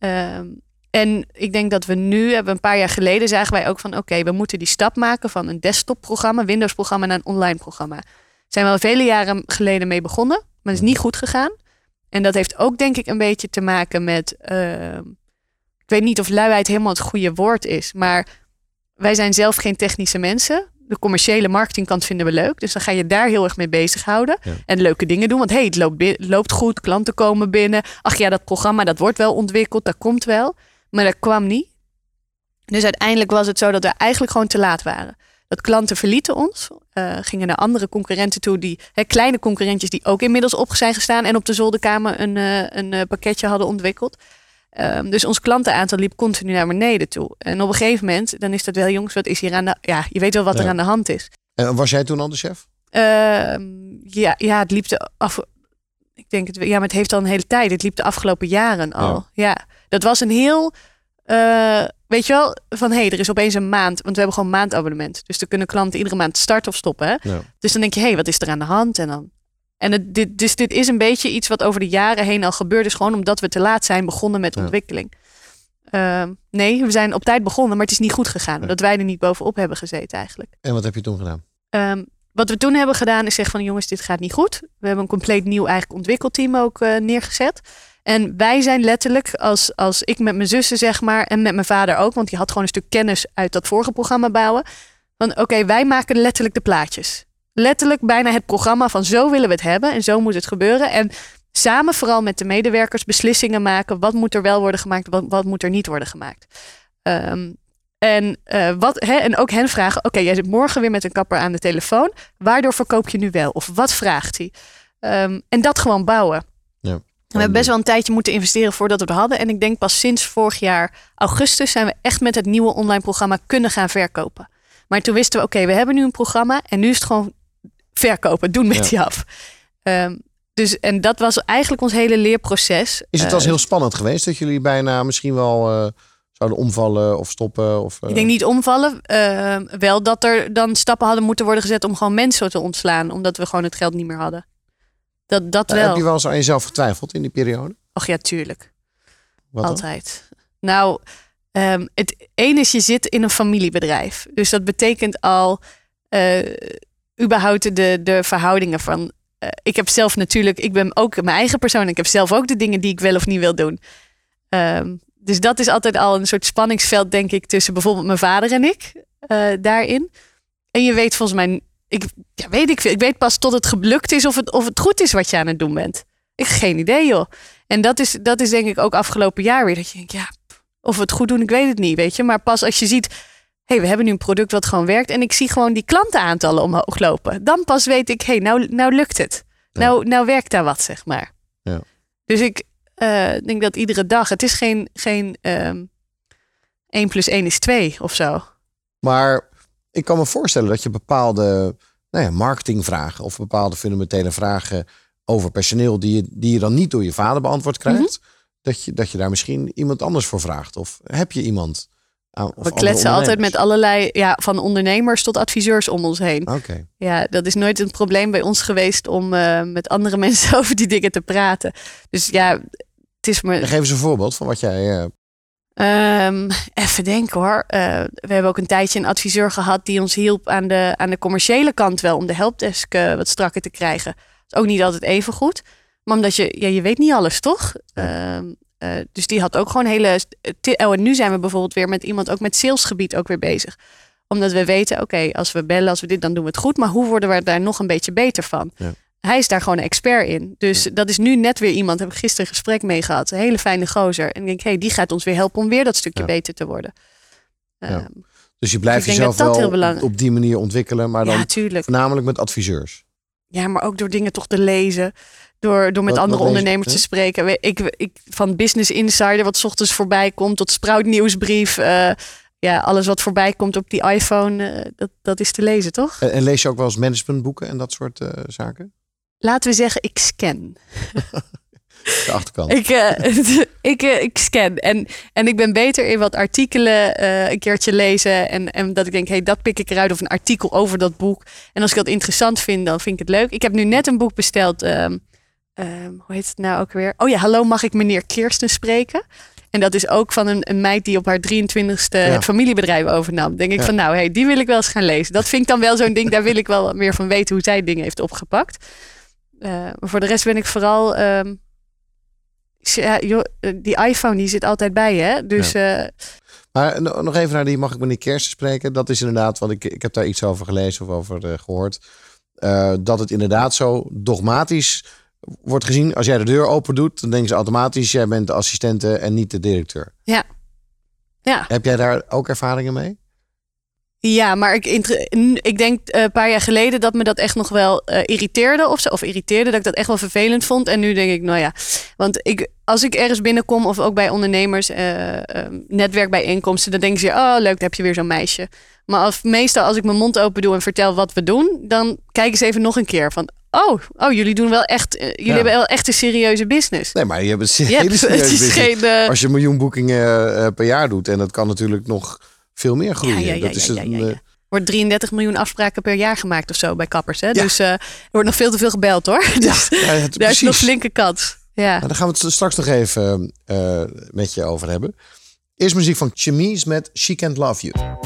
Ehm, en ik denk dat we nu, hebben een paar jaar geleden, zagen wij ook van oké, we moeten die stap maken van een desktop-programma, Windows-programma naar een online programma. Zijn we al vele jaren geleden mee begonnen, maar het is niet goed gegaan. En dat heeft ook denk ik een beetje te maken met, ehm, ik weet niet of luiheid helemaal het goede woord is, maar wij zijn zelf geen technische mensen. De commerciële marketingkant vinden we leuk. Dus dan ga je daar heel erg mee bezighouden. Ja. En leuke dingen doen. Want hey, het loopt, loopt goed. Klanten komen binnen. Ach ja, dat programma dat wordt wel ontwikkeld. Dat komt wel. Maar dat kwam niet. Dus uiteindelijk was het zo dat we eigenlijk gewoon te laat waren. Dat klanten verlieten ons. eh, gingen naar andere concurrenten toe. Die, hè, kleine concurrentjes die ook inmiddels op zijn gestaan. En op de zolderkamer een, eh, een eh, pakketje hadden ontwikkeld. Ehm, dus ons klantenaantal liep continu naar beneden toe. En op een gegeven moment, dan is dat wel, jongens, wat is hier aan de... Ja, je weet wel wat er aan de hand is. en was jij toen al de chef? Ehm, ja, ja, het liep de af... Ik denk het, ja, maar het heeft al een hele tijd. Het liep de afgelopen jaren al. Ja, dat was een heel... eh, weet je wel, van hé, hey, er is opeens een maand. Want we hebben gewoon een maandabonnement. Dus dan kunnen klanten iedere maand starten of stoppen. Hè? Ja. Dus dan denk je, hé, hey, wat is er aan de hand? En dan... En het, dit, dus dit is een beetje iets wat over de jaren heen al gebeurd is. Gewoon omdat we te laat zijn begonnen met Ja. ontwikkeling. Ehm, nee, we zijn op tijd begonnen, maar het is niet goed gegaan. Omdat wij er niet bovenop hebben gezeten eigenlijk. En wat heb je toen gedaan? Ehm, wat we toen hebben gedaan is zeggen van jongens, dit gaat niet goed. We hebben een compleet nieuw eigenlijk ontwikkelteam ook eh, neergezet. En wij zijn letterlijk, als, als ik met mijn zussen zeg maar, en met mijn vader ook, want die had gewoon een stuk kennis uit dat vorige programma bouwen. Van oké, wij maken letterlijk de plaatjes. Letterlijk bijna het programma van zo willen we het hebben en zo moet het gebeuren. En samen vooral met de medewerkers beslissingen maken. Wat moet er wel worden gemaakt, wat, wat moet er niet worden gemaakt. Ehm, en, eh, wat, hè, en ook hen vragen: Oké, jij zit morgen weer met een kapper aan de telefoon. Waardoor verkoop je nu wel? Of wat vraagt hij? Ehm, en dat gewoon bouwen. Ja. We hebben best wel een tijdje moeten investeren voordat we het hadden. En ik denk pas sinds vorig jaar augustus zijn we echt met het nieuwe online programma kunnen gaan verkopen. Maar toen wisten we: Oké, we hebben nu een programma. En nu is het gewoon verkopen, doen met Ja. die af. Ehm, dus, en dat was eigenlijk ons hele leerproces. Is het Eh, als heel spannend geweest dat jullie bijna misschien wel eh, zouden omvallen of stoppen? Of, eh, Ik denk niet omvallen. eh, wel dat er dan stappen hadden moeten worden gezet om gewoon mensen te ontslaan. Omdat we gewoon het geld niet meer hadden. Dat, dat eh, wel. Heb je wel eens aan jezelf getwijfeld in die periode? Och ja, tuurlijk. Wat dan? Altijd. Nou, ehm, het ene is je zit in een familiebedrijf. Dus dat betekent al eh, überhaupt de, de verhoudingen van... eh, ik heb zelf natuurlijk, ik ben ook mijn eigen persoon. Ik heb zelf ook de dingen die ik wel of niet wil doen. Ehm, dus dat is altijd al een soort spanningsveld, denk ik, tussen bijvoorbeeld mijn vader en ik eh, daarin. En je weet volgens mij, ik ja, weet ik veel. Ik weet pas tot het gelukt is of het, of het goed is wat je aan het doen bent. Ik heb geen idee, joh. En dat is, dat is denk ik ook afgelopen jaar weer. Dat je denkt, ja, of we het goed doen, ik weet het niet, weet je. Maar pas als je ziet, hey, we hebben nu een product wat gewoon werkt. En ik zie gewoon die klantenaantallen omhoog lopen. Dan pas weet ik, hé, hey, nou, nou lukt het. Ja. Nou, nou werkt daar wat, zeg maar. Ja. Dus ik eh, denk dat iedere dag, het is geen, geen ehm 1 plus 1 is 2 of zo. Maar ik kan me voorstellen dat je bepaalde nou ja, marketingvragen of bepaalde fundamentele vragen over personeel die je, die je dan niet door je vader beantwoord krijgt, Mhm. dat, je, dat je daar misschien iemand anders voor vraagt. Of heb je iemand? Of We kletsen altijd met allerlei, ja, van ondernemers tot adviseurs om ons heen. Oké. Ja, dat is nooit een probleem bij ons geweest om eh, met andere mensen over die dingen te praten. Dus ja, het is me. Geef eens een voorbeeld van wat jij. Ehm, even denken hoor. Eh, we hebben ook een tijdje een adviseur gehad die ons hielp aan de, aan de commerciële kant wel om de helpdesk wat strakker te krijgen. Dat is ook niet altijd even goed. Maar omdat je, ja, je weet niet alles, toch? Ehm, eh, dus die had ook gewoon hele. ti- Oh, en nu zijn we bijvoorbeeld weer met iemand ook met salesgebied ook weer bezig. Omdat we weten, oké, als we bellen, als we dit, dan doen we het goed. Maar hoe worden we daar nog een beetje beter van? Ja. Hij is daar gewoon een expert in. Dus dat is nu net weer iemand, heb ik gisteren een gesprek mee gehad. Een hele fijne gozer. En ik denk, hé, hey, die gaat ons weer helpen om weer dat stukje Ja. beter te worden. Ja. Ehm, dus je blijft Ik denk jezelf dat dat heel wel op die manier ontwikkelen, maar dan voornamelijk met adviseurs. Ja, maar ook door dingen toch te lezen. Door, door met Wat- andere wat ondernemers te spreken. Ik, ik, van Business Insider, wat 's ochtends voorbij komt, tot Sprout Nieuwsbrief. eh, ja, alles wat voorbij komt op die iPhone, eh, dat, dat is te lezen, toch? En, en lees je ook wel eens managementboeken en dat soort eh, zaken? laten we zeggen, ik scan. De achterkant. Ik, ik, ik scan. En, en ik ben beter in wat artikelen een keertje lezen. En, en dat ik denk, hey, dat pik ik eruit. Of een artikel over dat boek. En als ik dat interessant vind, dan vind ik het leuk. Ik heb nu net een boek besteld. ehm, ehm, hoe heet het nou ook weer? Oh ja, hallo, mag ik meneer Kirsten spreken? En dat is ook van een, een meid die op haar 23ste het familiebedrijf overnam. Denk ik Ja. van, nou, hey, die wil ik wel eens gaan lezen. Dat vind ik dan wel zo'n ding, daar wil ik wel meer van weten hoe zij dingen heeft opgepakt. Eh, maar voor de rest ben ik vooral... ehm, ja, eh, die iPhone die zit altijd bij je. hè? Dus eh, Maar no- nog even naar die mag ik meneer Kersten spreken. Dat is inderdaad, want ik, ik heb daar iets over gelezen of over eh, gehoord. eh, dat het inderdaad zo dogmatisch wordt gezien. Als jij de deur open doet, dan denken ze automatisch... jij bent de assistente en niet de directeur. ja. Ja. Heb jij daar ook ervaringen mee? Ja, maar ik, ik denk eh, een paar jaar geleden dat me dat echt nog wel eh, irriteerde of zo. Of irriteerde, dat ik dat echt wel vervelend vond. En nu denk ik, nou ja, want ik, als ik ergens binnenkom of ook bij ondernemers, eh, eh, netwerkbijeenkomsten, dan denken ze, oh leuk, dan heb je weer zo'n meisje. Maar als, meestal als ik mijn mond open doe en vertel wat we doen, dan kijken ze even nog een keer van, oh, oh jullie doen wel echt, eh, jullie Ja. hebben wel echt een serieuze business. Nee, maar je hebt een hele serieuze business. geen, eh, Als je een miljoen boekingen eh, per jaar doet... en dat kan natuurlijk nog veel meer groeien. Ja, ja, ja, dat is ja, ja, een, ja, ja. wordt 33 miljoen afspraken per jaar gemaakt of zo bij kappers. Hè? Ja. Dus er wordt nog veel te veel gebeld hoor. Dus ja, het- daar is nog flinke kans. Ja. Nou, daar gaan we het straks nog even met je over hebben. Eerst muziek van Chemise met She Can't Love You.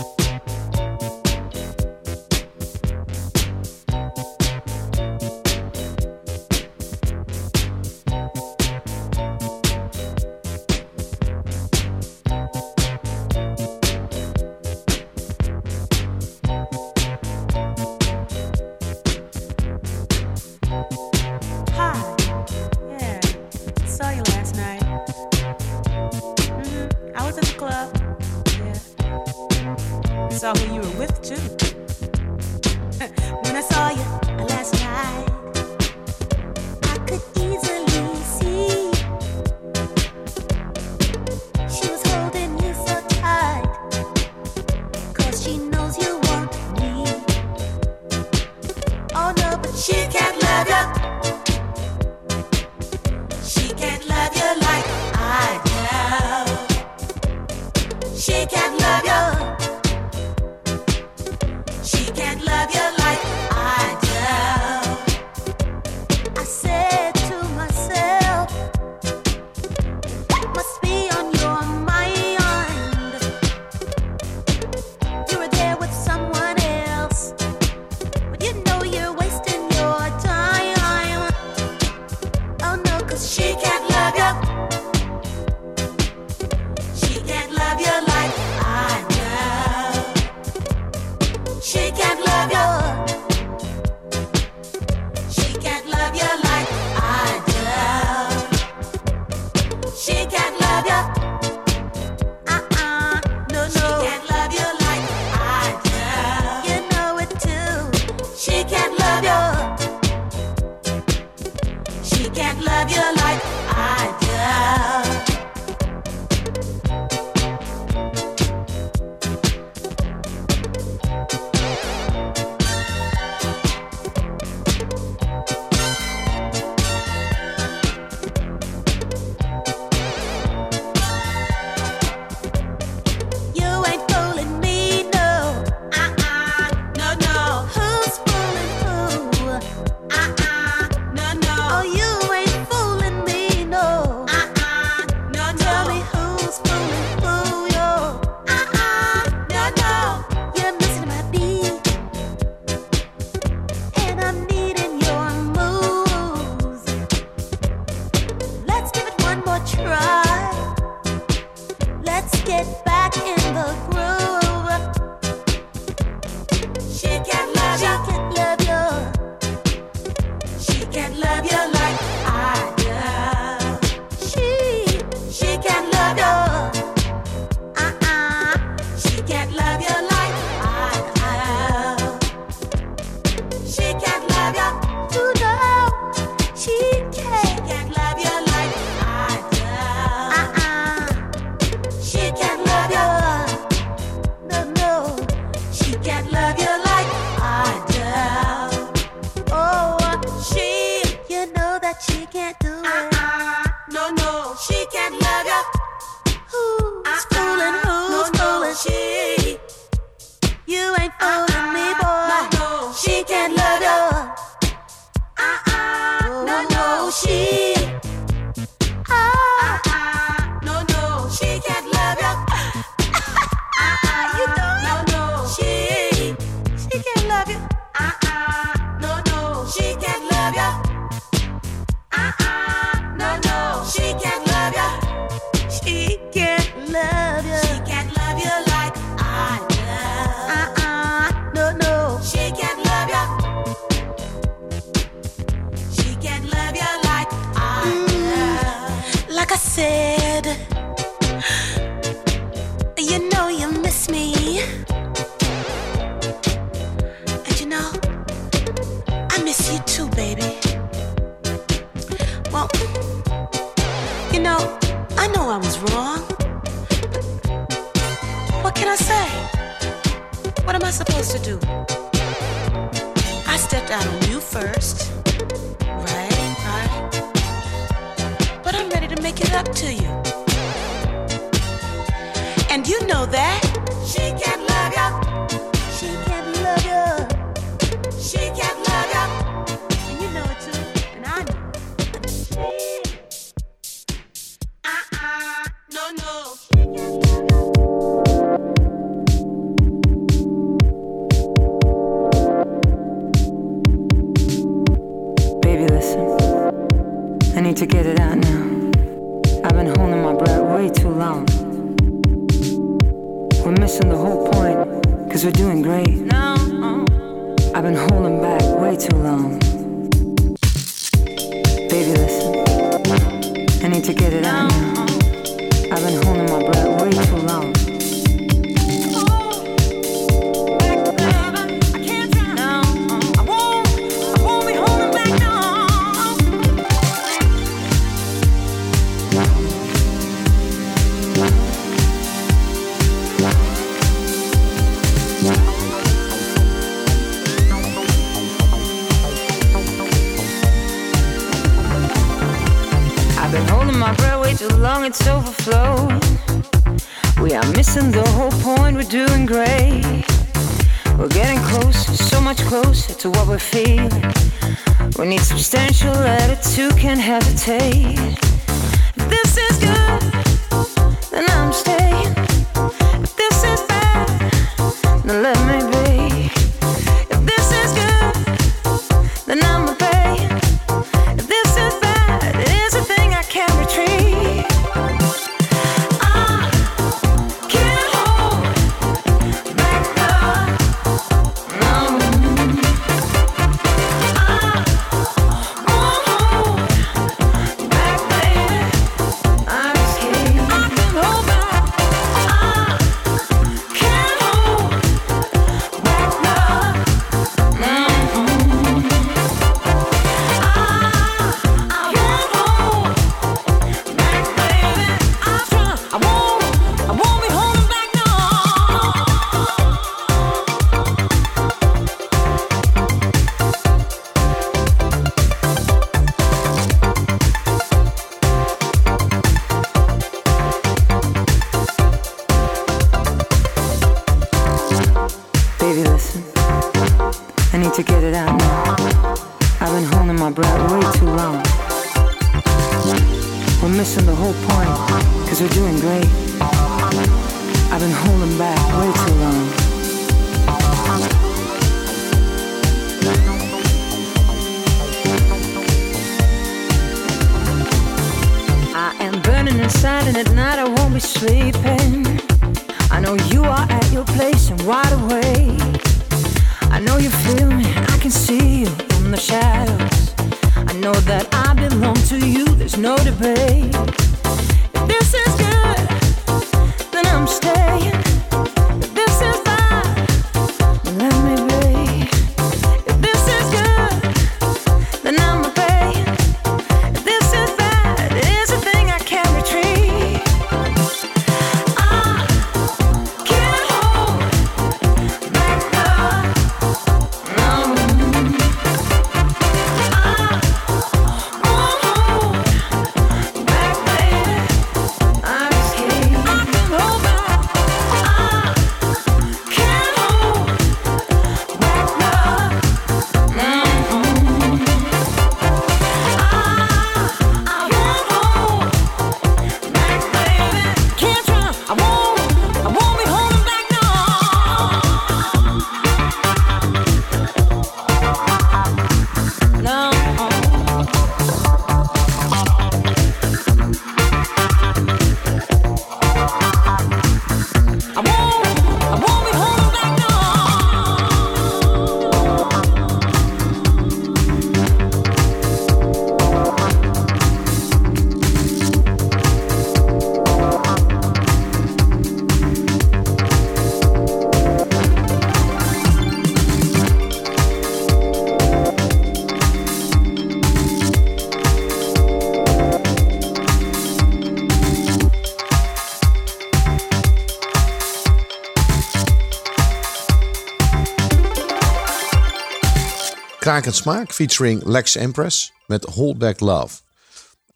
Krakend Smaak featuring Lex Empress met Hold Back Love.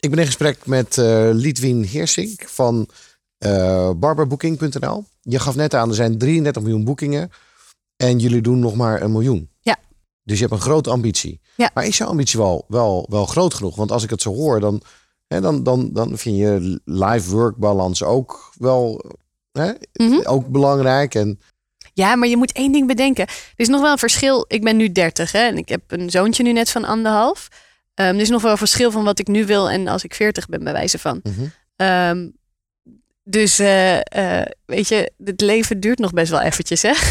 Ik ben in gesprek met Lidwien Heersink van eh barberbooking.nl. Je gaf net aan, er zijn 33 miljoen boekingen en jullie doen nog maar een miljoen. Ja. Dus je hebt een grote ambitie. Ja. Maar is jouw ambitie wel, wel, wel groot genoeg? Want als ik het zo hoor, dan, hè, dan, dan, dan vind je life-work balance ook wel hè, Mhm. ook belangrijk. En Ja, maar je moet één ding bedenken. Er is nog wel een verschil. Ik ben nu 30 hè, en ik heb een zoontje nu net van anderhalf. Ehm, er is nog wel een verschil van wat ik nu wil en als ik 40 ben, bij wijze van. Mhm. Ehm, dus eh, eh, weet je, het leven duurt nog best wel eventjes, hè?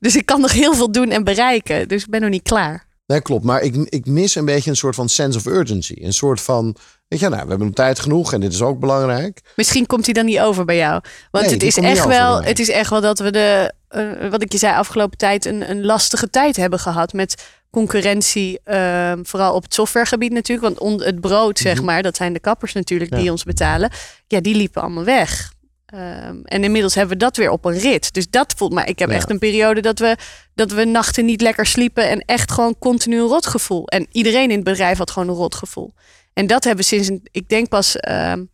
Dus ik kan nog heel veel doen en bereiken. Dus ik ben nog niet klaar. Nee, klopt. Maar ik, ik mis een beetje een soort van sense of urgency. Een soort van, weet je, nou, we hebben tijd genoeg en dit is ook belangrijk. Misschien komt hij dan niet over bij jou. Want Nee, het, is echt wel, het is echt wel dat we de, eh, wat ik je zei, afgelopen tijd een, een lastige tijd hebben gehad met concurrentie. ehm, vooral op het softwaregebied natuurlijk. Want on- het brood, zeg maar, dat zijn de kappers natuurlijk die Mhm. Ons betalen. Ja, die liepen allemaal weg. Ehm, en inmiddels hebben we dat weer op een rit. Dus dat voelt maar. Ik heb Ja. echt een periode dat we, dat we nachten niet lekker sliepen. En echt gewoon continu een rotgevoel. En iedereen in het bedrijf had gewoon een rotgevoel. En dat hebben we sinds, ik denk pas ehm,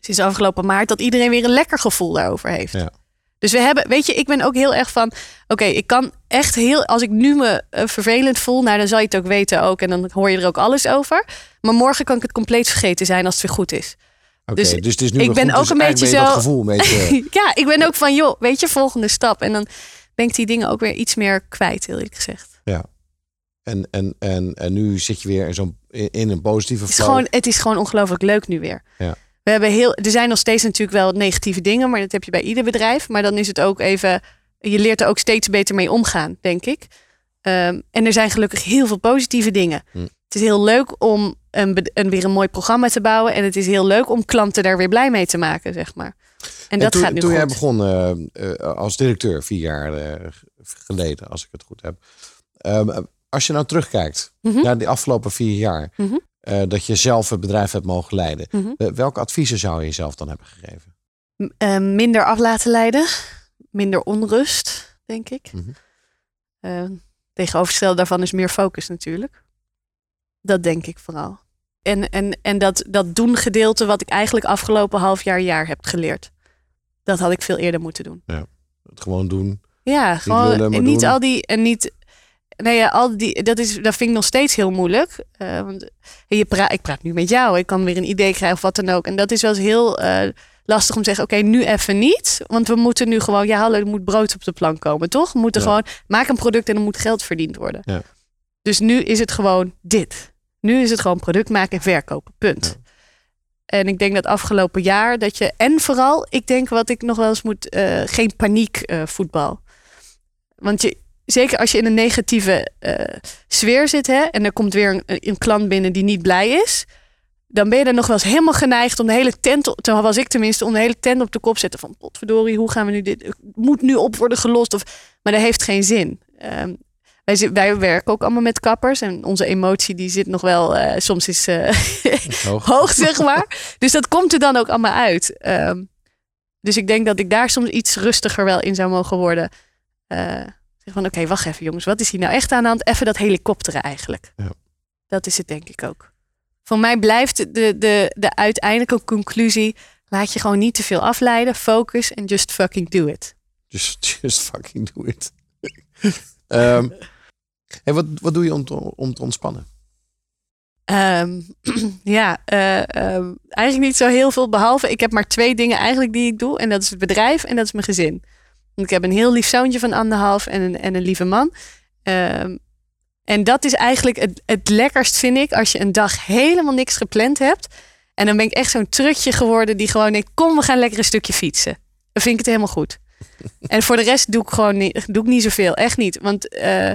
sinds afgelopen maart, dat iedereen weer een lekker gevoel daarover heeft. Ja. Dus we hebben, weet je, ik ben ook heel erg van, oké, ik kan echt heel, als ik nu me eh, vervelend voel, nou dan zal je het ook weten ook en dan hoor je er ook alles over. Maar morgen kan ik het compleet vergeten zijn als het weer goed is. Dus, Dus het is nu ik ben goed, ook dus een beetje zo- gevoel een beetje... ja, ik ben ook van, joh, weet je, volgende stap. En dan ben ik die dingen ook weer iets meer kwijt, eerlijk gezegd. ja. En, en, en, en nu zit je weer in, zo'n, in, een positieve Het is flow. gewoon, het is gewoon ongelooflijk leuk nu weer. Ja. We hebben heel, er zijn nog steeds natuurlijk wel negatieve dingen, maar dat heb je bij ieder bedrijf. Maar dan is het ook even, je leert er ook steeds beter mee omgaan, denk ik. Ehm, en er zijn gelukkig heel veel positieve dingen. Hm. Het is heel leuk om een, een, weer een mooi programma te bouwen. En het is heel leuk om klanten daar weer blij mee te maken, zeg maar. En dat toen, gaat nu toen goed. jij begon eh, eh, als directeur, vier jaar eh, geleden, als ik het goed heb. Ehm, als je nou terugkijkt Mhm. naar die afgelopen vier jaar, Mhm. dat je zelf het bedrijf hebt mogen leiden. Mhm. welke adviezen zou je jezelf dan hebben gegeven? M- minder af laten leiden. Minder onrust, denk ik. Tegenovergestelde daarvan is meer focus natuurlijk. Dat denk ik vooral. En, en, en dat, dat doen gedeelte wat ik eigenlijk afgelopen half jaar, jaar heb geleerd. Dat had ik veel eerder moeten doen. Het gewoon doen. Ja, gewoon lullen, maar en niet doen. al die en niet. Nee, ja, al die, dat, is, dat vind ik nog steeds heel moeilijk. Eh, want je pra ik praat nu met jou. Ik kan weer een idee krijgen of wat dan ook. En dat is wel eens heel eh, lastig om te zeggen: oké, nu even niet. Want we moeten nu gewoon, ja, hallo, er moet brood op de plank komen, toch? We moeten Ja. gewoon, maak een product en er moet geld verdiend worden. Ja. Dus nu is het gewoon dit. Nu is het gewoon product maken en verkopen. Punt. En ik denk dat afgelopen jaar dat je. En vooral, ik denk wat ik nog wel eens moet. eh, geen paniek eh, voetbal. Want je, zeker als je in een negatieve eh, sfeer zit. Hè, en er komt weer een, een klant binnen die niet blij is. Dan ben je er nog wel eens helemaal geneigd om de hele tent. op- Toen was ik tenminste om de hele tent op de kop te zetten. Van potverdorie, hoe gaan we nu dit. het Moet nu op worden gelost. Of, maar dat heeft geen zin. Ehm, wij, werken ook allemaal met kappers. En onze emotie die zit nog wel. eh, soms is. eh, Hoog. hoog, zeg maar. dus dat komt er dan ook allemaal uit. Ehm, dus ik denk dat ik daar soms iets rustiger wel in zou mogen worden. Eh, zeg van, oké, wacht even jongens. Wat is hier nou echt aan de hand? Even dat helikopteren eigenlijk. Ja. Dat is het denk ik ook. Voor mij blijft de, de, de uiteindelijke conclusie... laat je gewoon niet te veel afleiden. Focus en just fucking do it. Just, just fucking do it. Ehm, hey, wat, wat doe je om te, om te ontspannen? Ehm, ja, eh, ehm, eigenlijk niet zo heel veel. Behalve, ik heb maar twee dingen eigenlijk die ik doe. En dat is het bedrijf en dat is mijn gezin. Want ik heb een heel lief zoontje van anderhalf en een, en een lieve man. Ehm, en dat is eigenlijk het, het lekkerst, vind ik, als je een dag helemaal niks gepland hebt. En dan ben ik echt zo'n trutje geworden die gewoon denkt, kom, we gaan lekker een stukje fietsen. Dan vind ik het helemaal goed. en voor de rest doe ik gewoon niet, doe ik niet zoveel. Echt niet. Want eh,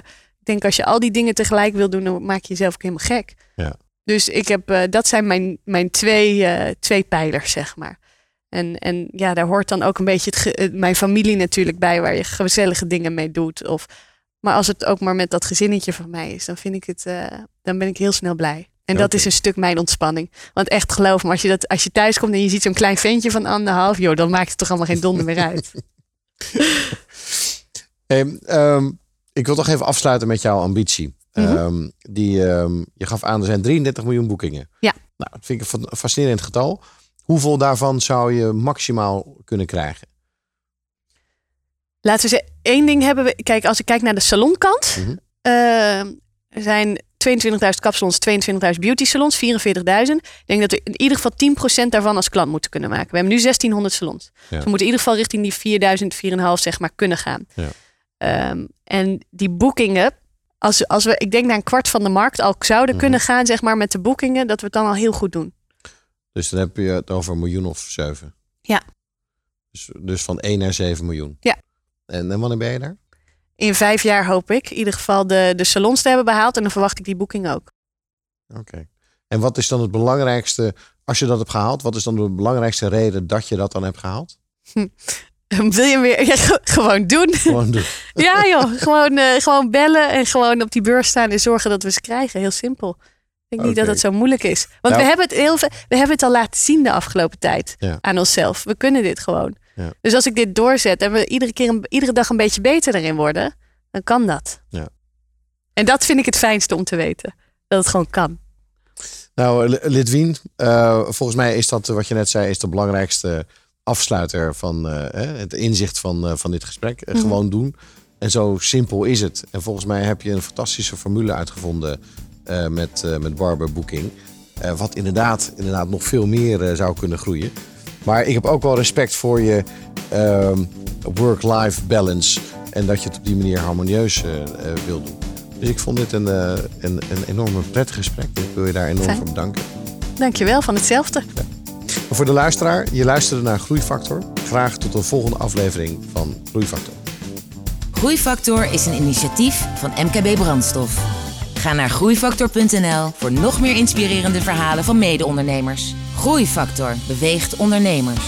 denk als je al die dingen tegelijk wil doen, dan maak je jezelf ook helemaal gek. Ja. Dus ik heb, eh, dat zijn mijn, mijn twee, eh, twee pijlers, zeg maar. En, en ja, daar hoort dan ook een beetje het eh, mijn familie natuurlijk bij, waar je gezellige dingen mee doet. Of, maar als het ook maar met dat gezinnetje van mij is, dan vind ik het, dan ben ik heel snel blij. En dat is een stuk mijn ontspanning. Want echt geloof me, als je, dat, als je thuis komt en je ziet zo'n klein ventje van anderhalf, joh, dan maakt het toch allemaal geen donder meer uit. Hey, ehm, ik wil toch even afsluiten met jouw ambitie. Mhm. Ehm, die, ehm, je gaf aan, er zijn 33 miljoen boekingen. Ja. Nou, dat vind ik een fa- fascinerend getal. Hoeveel daarvan zou je maximaal kunnen krijgen? Laten we zeggen, één ding hebben we. Kijk, als ik kijk naar de salonkant. Eh, er zijn 22.000 kapsalons, 22.000 beauty salons, 44.000. Ik denk dat we in ieder geval 10% daarvan als klant moeten kunnen maken. We hebben nu 1600 salons. Dus we moeten in ieder geval richting die 4000, 4,5 zeg maar kunnen gaan. Ja. Ehm, en die boekingen, als, als we, ik denk naar een kwart van de markt al zouden Mhm. kunnen gaan, zeg maar, met de boekingen, dat we het dan al heel goed doen. Dus dan heb je het over een miljoen of zeven. Ja. Dus, dus van 1 naar 7 miljoen. Ja. En, en wanneer ben je daar? In vijf jaar hoop ik in ieder geval de, de salons te hebben behaald. En dan verwacht ik die boeking ook. Oké. En wat is dan het belangrijkste, als je dat hebt gehaald, wat is dan de belangrijkste reden dat je dat dan hebt gehaald? Wil je ja, ge- gewoon doen? Gewoon doen. Ja joh, gewoon, eh, gewoon bellen en gewoon op die beurs staan en zorgen dat we ze krijgen. Heel simpel. Ik denk niet dat het zo moeilijk is. Want Nou- we, hebben het heel, we hebben het al laten zien de afgelopen tijd Ja. aan onszelf. We kunnen dit gewoon. Ja. Dus als ik dit doorzet en we iedere, keer een, iedere dag een beetje beter erin worden, dan kan dat. Ja. En dat vind ik het fijnste om te weten. Dat het gewoon kan. Nou, Lidwien, eh, volgens mij is dat, eh, wat je net zei, is de belangrijkste afsluiter van eh, het inzicht van, eh, van dit gesprek. Eh, Mhm. Gewoon doen. En zo simpel is het. En volgens mij heb je een fantastische formule uitgevonden met, met Barber Booking. Wat inderdaad, inderdaad nog veel meer zou kunnen groeien. Maar ik heb ook wel respect voor je ehm, work-life balance. En dat je het op die manier harmonieus wil doen. Dus ik vond dit een, een, een enorme prettig gesprek. Ik wil je daar enorm Fijn. voor bedanken. Dankjewel, van hetzelfde. Voor de luisteraar, je luisterde naar Groeifactor. Graag tot een volgende aflevering van Groeifactor. Groeifactor is een initiatief van MKB Brandstof. Ga naar groeifactor.nl voor nog meer inspirerende verhalen van mede-ondernemers. Groeifactor beweegt ondernemers.